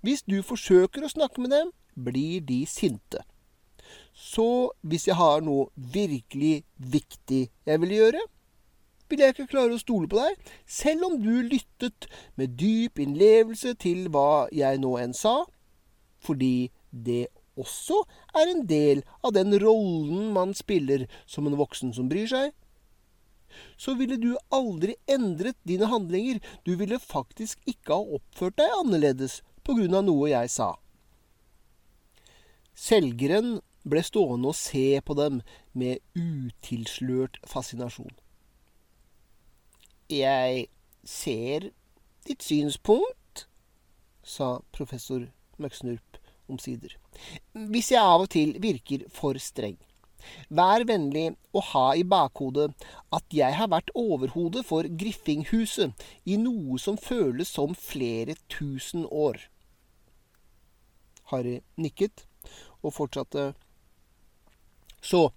Speaker 1: Hvis du forsøker å snakke med dem, blir de sinte. Så hvis jeg har noe virkelig viktig jeg vil gjøre, vil jeg ikke klare å stole på deg, selv om du lyttet med dyp innlevelse til hva jeg nå enn sa, fordi det også er en del av den rollen man spiller som en voksen som bryr seg så ville du aldri endret dine handlinger. Du ville faktisk ikke ha oppført deg annerledes på grunn av noe jeg sa. Selgeren ble stående og se på dem med utilslørt fascinasjon. Jeg ser ditt synspunkt, sa professor Møksnurp omsider, hvis jeg av og til virker for streng. Vær vennlig å ha i bakhodet at jeg har vært overhode for Griffinghuset i noe som føles som flere tusen år. Harry nikket og fortsatte. Så,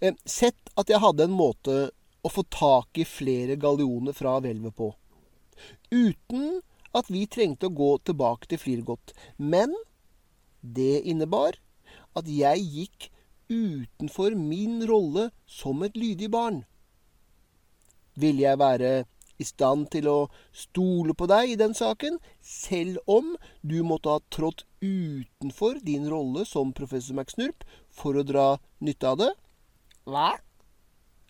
Speaker 1: eh, sett at jeg hadde en måte å få tak i flere gallioner fra hvelvet på. Uten at vi trengte å gå tilbake til Flirgot. Men det innebar at jeg gikk utenfor min rolle som et lydig barn. Ville jeg være i stand til å stole på deg i den saken, selv om du måtte ha trådt utenfor din rolle som professor McSnurp for å dra nytte av det? Hva?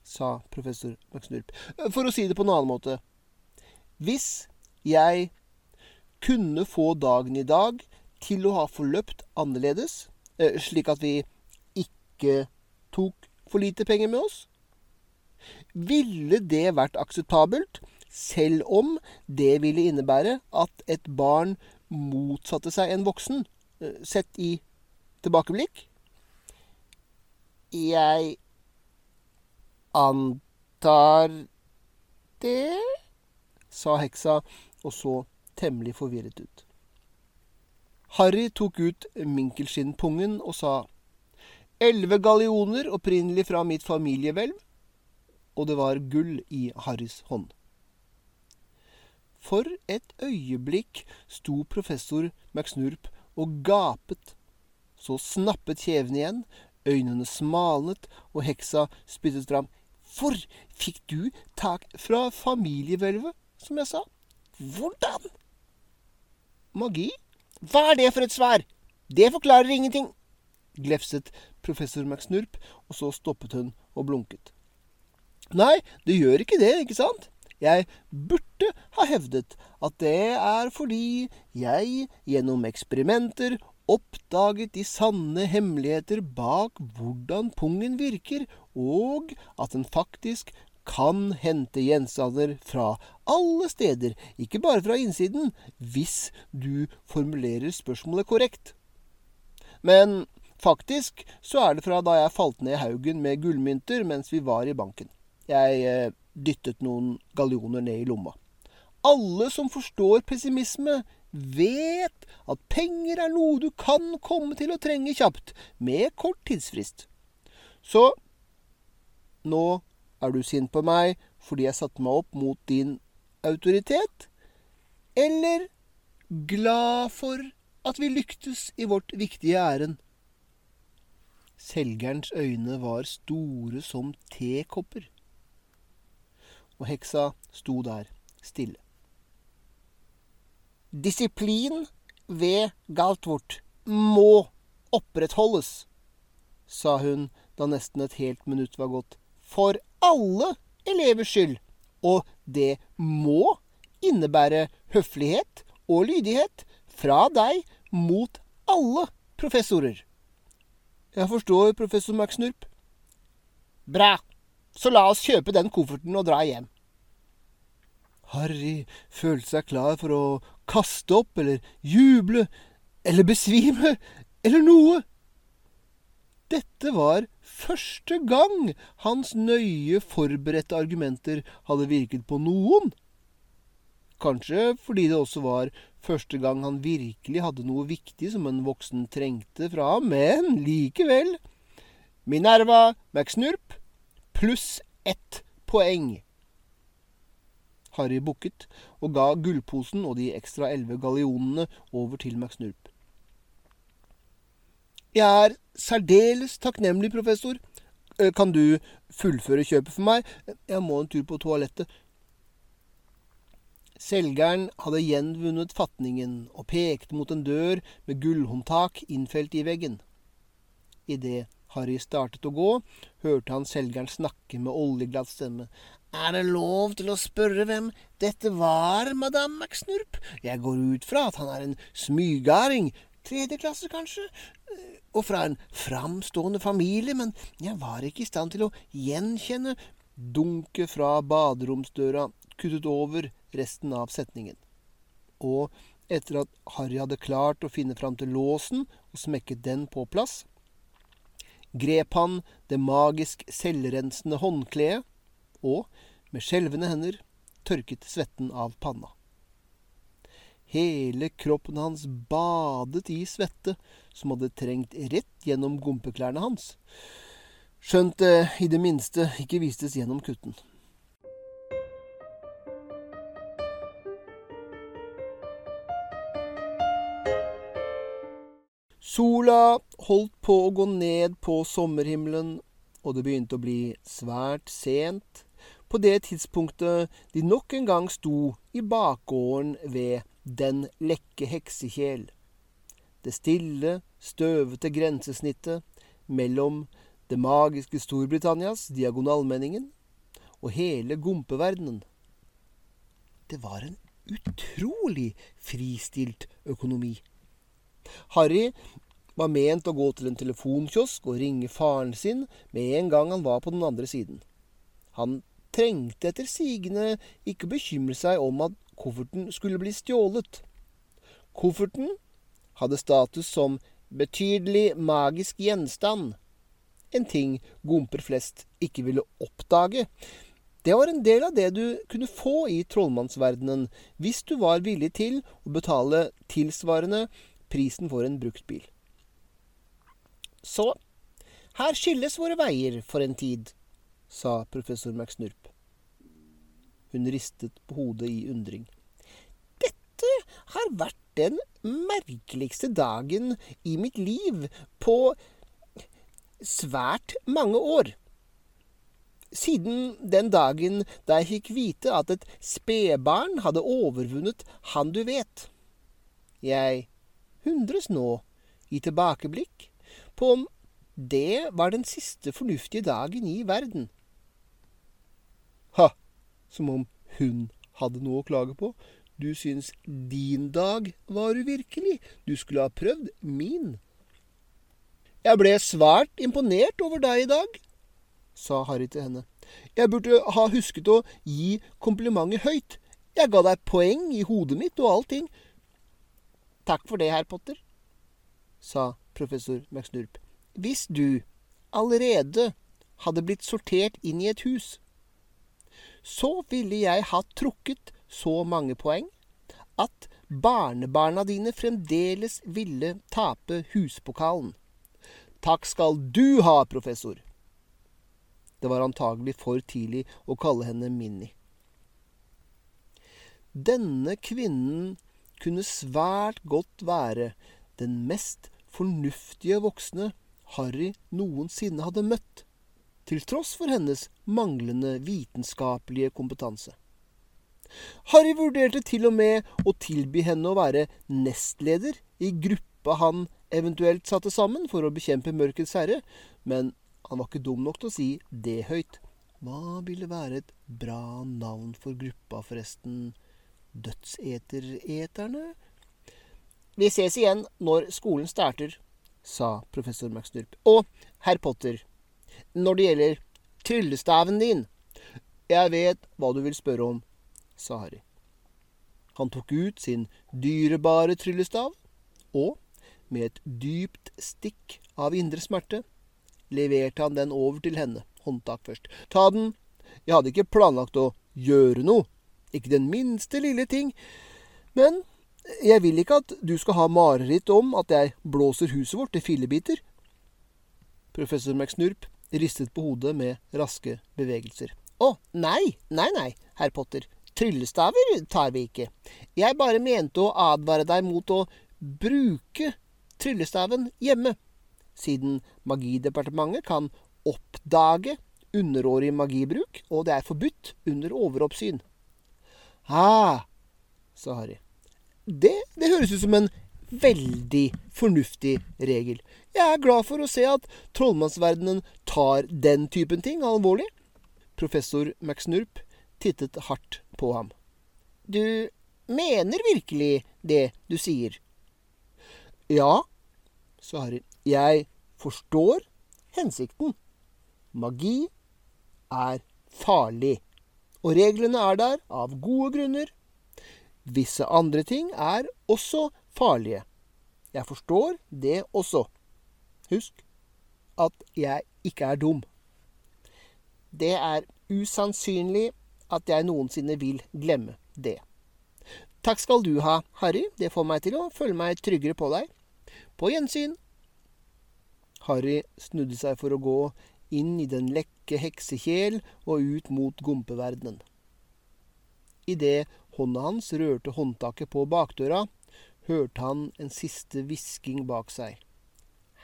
Speaker 1: sa professor McSnurp. For å si det på en annen måte. Hvis jeg kunne få dagen i dag til å ha forløpt annerledes, eh, slik at vi ikke tok for lite penger med oss? Ville det vært akseptabelt, selv om det ville innebære at et barn motsatte seg en voksen, eh, sett i tilbakeblikk? Jeg antar det, sa heksa og så temmelig forvirret ut. Harry tok ut minkelskinnpungen og sa elleve gallioner opprinnelig fra mitt familiehvelv, og det var gull i Harrys hånd. For et øyeblikk sto professor McSnurp og gapet. Så snappet kjevene igjen, øynene smalnet, og heksa spyttet fram. Hvor fikk du tak fra familiehvelvet, som jeg sa? Hvordan? Magi? Hva er det for et svar? Det forklarer ingenting, glefset professor McSnurp, og så stoppet hun og blunket. Nei, det gjør ikke det, ikke sant? Jeg burde ha hevdet at det er fordi jeg gjennom eksperimenter oppdaget de sanne hemmeligheter bak hvordan pungen virker, og at den faktisk kan hente gjenstander fra alle steder, ikke bare fra innsiden, hvis du formulerer spørsmålet korrekt. Men faktisk så er det fra da jeg falt ned i haugen med gullmynter mens vi var i banken. Jeg eh, dyttet noen gallioner ned i lomma. Alle som forstår pessimisme, vet at penger er noe du kan komme til å trenge kjapt, med kort tidsfrist. Så nå er du sint på meg fordi jeg satte meg opp mot din autoritet? Eller glad for at vi lyktes i vårt viktige ærend? Selgerens øyne var store som tekopper. Og heksa sto der, stille. Disiplin ved Galtvort må opprettholdes, sa hun da nesten et helt minutt var gått. For alle elevers skyld. Og det må innebære høflighet og lydighet fra deg mot alle professorer. Jeg forstår, professor McSnurp. Bra. Så la oss kjøpe den kofferten og dra hjem. Harry følte seg klar for å kaste opp eller juble eller besvime eller noe. Dette var første gang hans nøye forberedte argumenter hadde virket på noen. Kanskje fordi det også var første gang han virkelig hadde noe viktig som en voksen trengte fra ham, men likevel. Minerva McSnurp pluss ett poeng. Harry bukket og ga gullposen og de ekstra elleve gallionene over til McSnurp. Jeg er særdeles takknemlig, professor. Eh, kan du fullføre kjøpet for meg? Jeg må en tur på toalettet. Selgeren hadde gjenvunnet fatningen og pekte mot en dør med gullhåndtak innfelt i veggen. Idet Harry startet å gå, hørte han selgeren snakke med oljeglatt stemme. Er det lov til å spørre hvem dette var, madame McSnurp? Jeg går ut fra at han er en smygarding. Tredje klasse, kanskje? og fra en framstående familie, men jeg var ikke i stand til å gjenkjenne dunket fra baderomsdøra kuttet over resten av setningen. Og etter at Harry hadde klart å finne fram til låsen og smekket den på plass grep han det magisk selvrensende håndkleet og med skjelvende hender tørket svetten av panna. Hele kroppen hans badet i svette som hadde trengt rett gjennom gompeklærne hans, skjønt det i det minste ikke vistes gjennom kutten. Sola holdt på å gå ned på sommerhimmelen, og det begynte å bli svært sent på det tidspunktet de nok en gang sto i bakgården ved Den lekke heksekjel. Det stille, støvete grensesnittet mellom det magiske Storbritannias diagonalmenningen og hele gompeverdenen. Det var en utrolig fristilt økonomi. Harry var ment å gå til en telefonkiosk og ringe faren sin med en gang han var på den andre siden. Han trengte etter sigende ikke bekymre seg om at kofferten skulle bli stjålet. Kofferten hadde status som betydelig magisk gjenstand, en ting gomper flest ikke ville oppdage. Det var en del av det du kunne få i trollmannsverdenen hvis du var villig til å betale tilsvarende prisen for en bruktbil. Så her skilles våre veier for en tid, sa professor McSnurp. Hun ristet på hodet i undring. Dette har vært den merkeligste dagen i mitt liv på svært mange år. Siden den dagen da jeg fikk vite at et spedbarn hadde overvunnet Han du vet. Jeg hundres nå i tilbakeblikk på om det var den siste fornuftige dagen i verden. Ha, som om hun hadde noe å klage på. Du syns din dag var uvirkelig. Du skulle ha prøvd min. Jeg ble svært imponert over deg i dag, sa Harry til henne. Jeg burde ha husket å gi komplimentet høyt. Jeg ga deg poeng i hodet mitt og allting. Takk for det, herr Potter, sa professor McSnurp. Hvis du allerede hadde blitt sortert inn i et hus, så ville jeg ha trukket så mange poeng at barnebarna dine fremdeles ville tape huspokalen. Takk skal du ha, professor. Det var antagelig for tidlig å kalle henne Minni. Denne kvinnen kunne svært godt være den mest fornuftige voksne Harry noensinne hadde møtt til tross for hennes manglende vitenskapelige kompetanse. Harry vurderte til og med å tilby henne å være nestleder i gruppa han eventuelt satte sammen for å bekjempe Mørkets herre, men han var ikke dum nok til å si det høyt. Hva ville være et bra navn for gruppa, forresten? Dødsetereterne? Vi ses igjen når skolen starter, sa professor McSnurp. Og herr Potter, når det gjelder tryllestaven din. Jeg vet hva du vil spørre om, sa Harry. Han tok ut sin dyrebare tryllestav, og med et dypt stikk av indre smerte leverte han den over til henne, håndtak først. Ta den, jeg hadde ikke planlagt å gjøre noe, ikke den minste lille ting, men jeg vil ikke at du skal ha mareritt om at jeg blåser huset vårt til fillebiter. Professor McSnurp ristet på hodet med raske bevegelser. Å, nei, nei, nei, herr Potter. Tryllestaver tar vi ikke. Jeg bare mente å advare deg mot å bruke tryllestaven hjemme, siden Magidepartementet kan oppdage underårig magibruk, og det er forbudt under overoppsyn. Ah, sa Harry. Det, det høres ut som en veldig fornuftig regel. Jeg er glad for å se at trollmannsverdenen tar den typen ting alvorlig. Professor McSnurp tittet hardt på ham. Du mener virkelig det du sier? Ja, sa Harry. Jeg forstår hensikten. Magi er farlig. Og reglene er der av gode grunner. Visse andre ting er også farlige. Jeg forstår det også. Husk at jeg ikke er dum. Det er usannsynlig at jeg noensinne vil glemme det. Takk skal du ha, Harry. Det får meg til å føle meg tryggere på deg. På gjensyn. Harry snudde seg for å gå inn i den lekke heksekjel og ut mot gompeverdenen. Idet hånda hans rørte håndtaket på bakdøra, hørte han en siste hvisking bak seg.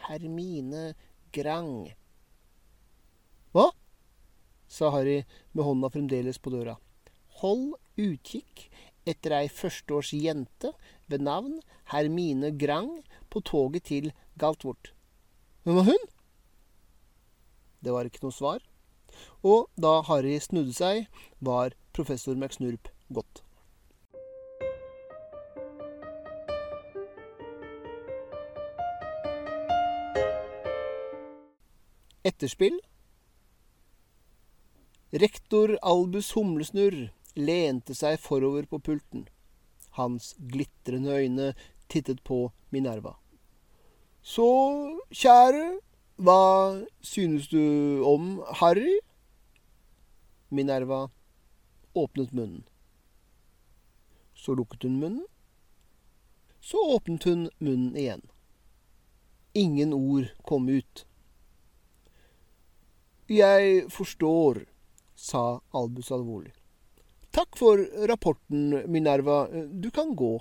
Speaker 1: Hermine Grang. Hva? sa Harry med hånda fremdeles på døra. Hold utkikk etter ei førsteårs jente ved navn Hermine Grang på toget til Galtvort. Hvem var hun? Det var ikke noe svar, og da Harry snudde seg, var professor McSnurp gått. Etterspill Rektor Albus Humlesnurr lente seg forover på pulten. Hans glitrende øyne tittet på Minerva. Så, kjære, hva synes du om Harry? Minerva åpnet munnen. Så lukket hun munnen. Så åpnet hun munnen igjen. Ingen ord kom ut. Jeg forstår, sa Albus alvorlig. Takk for rapporten, Minerva. Du kan gå.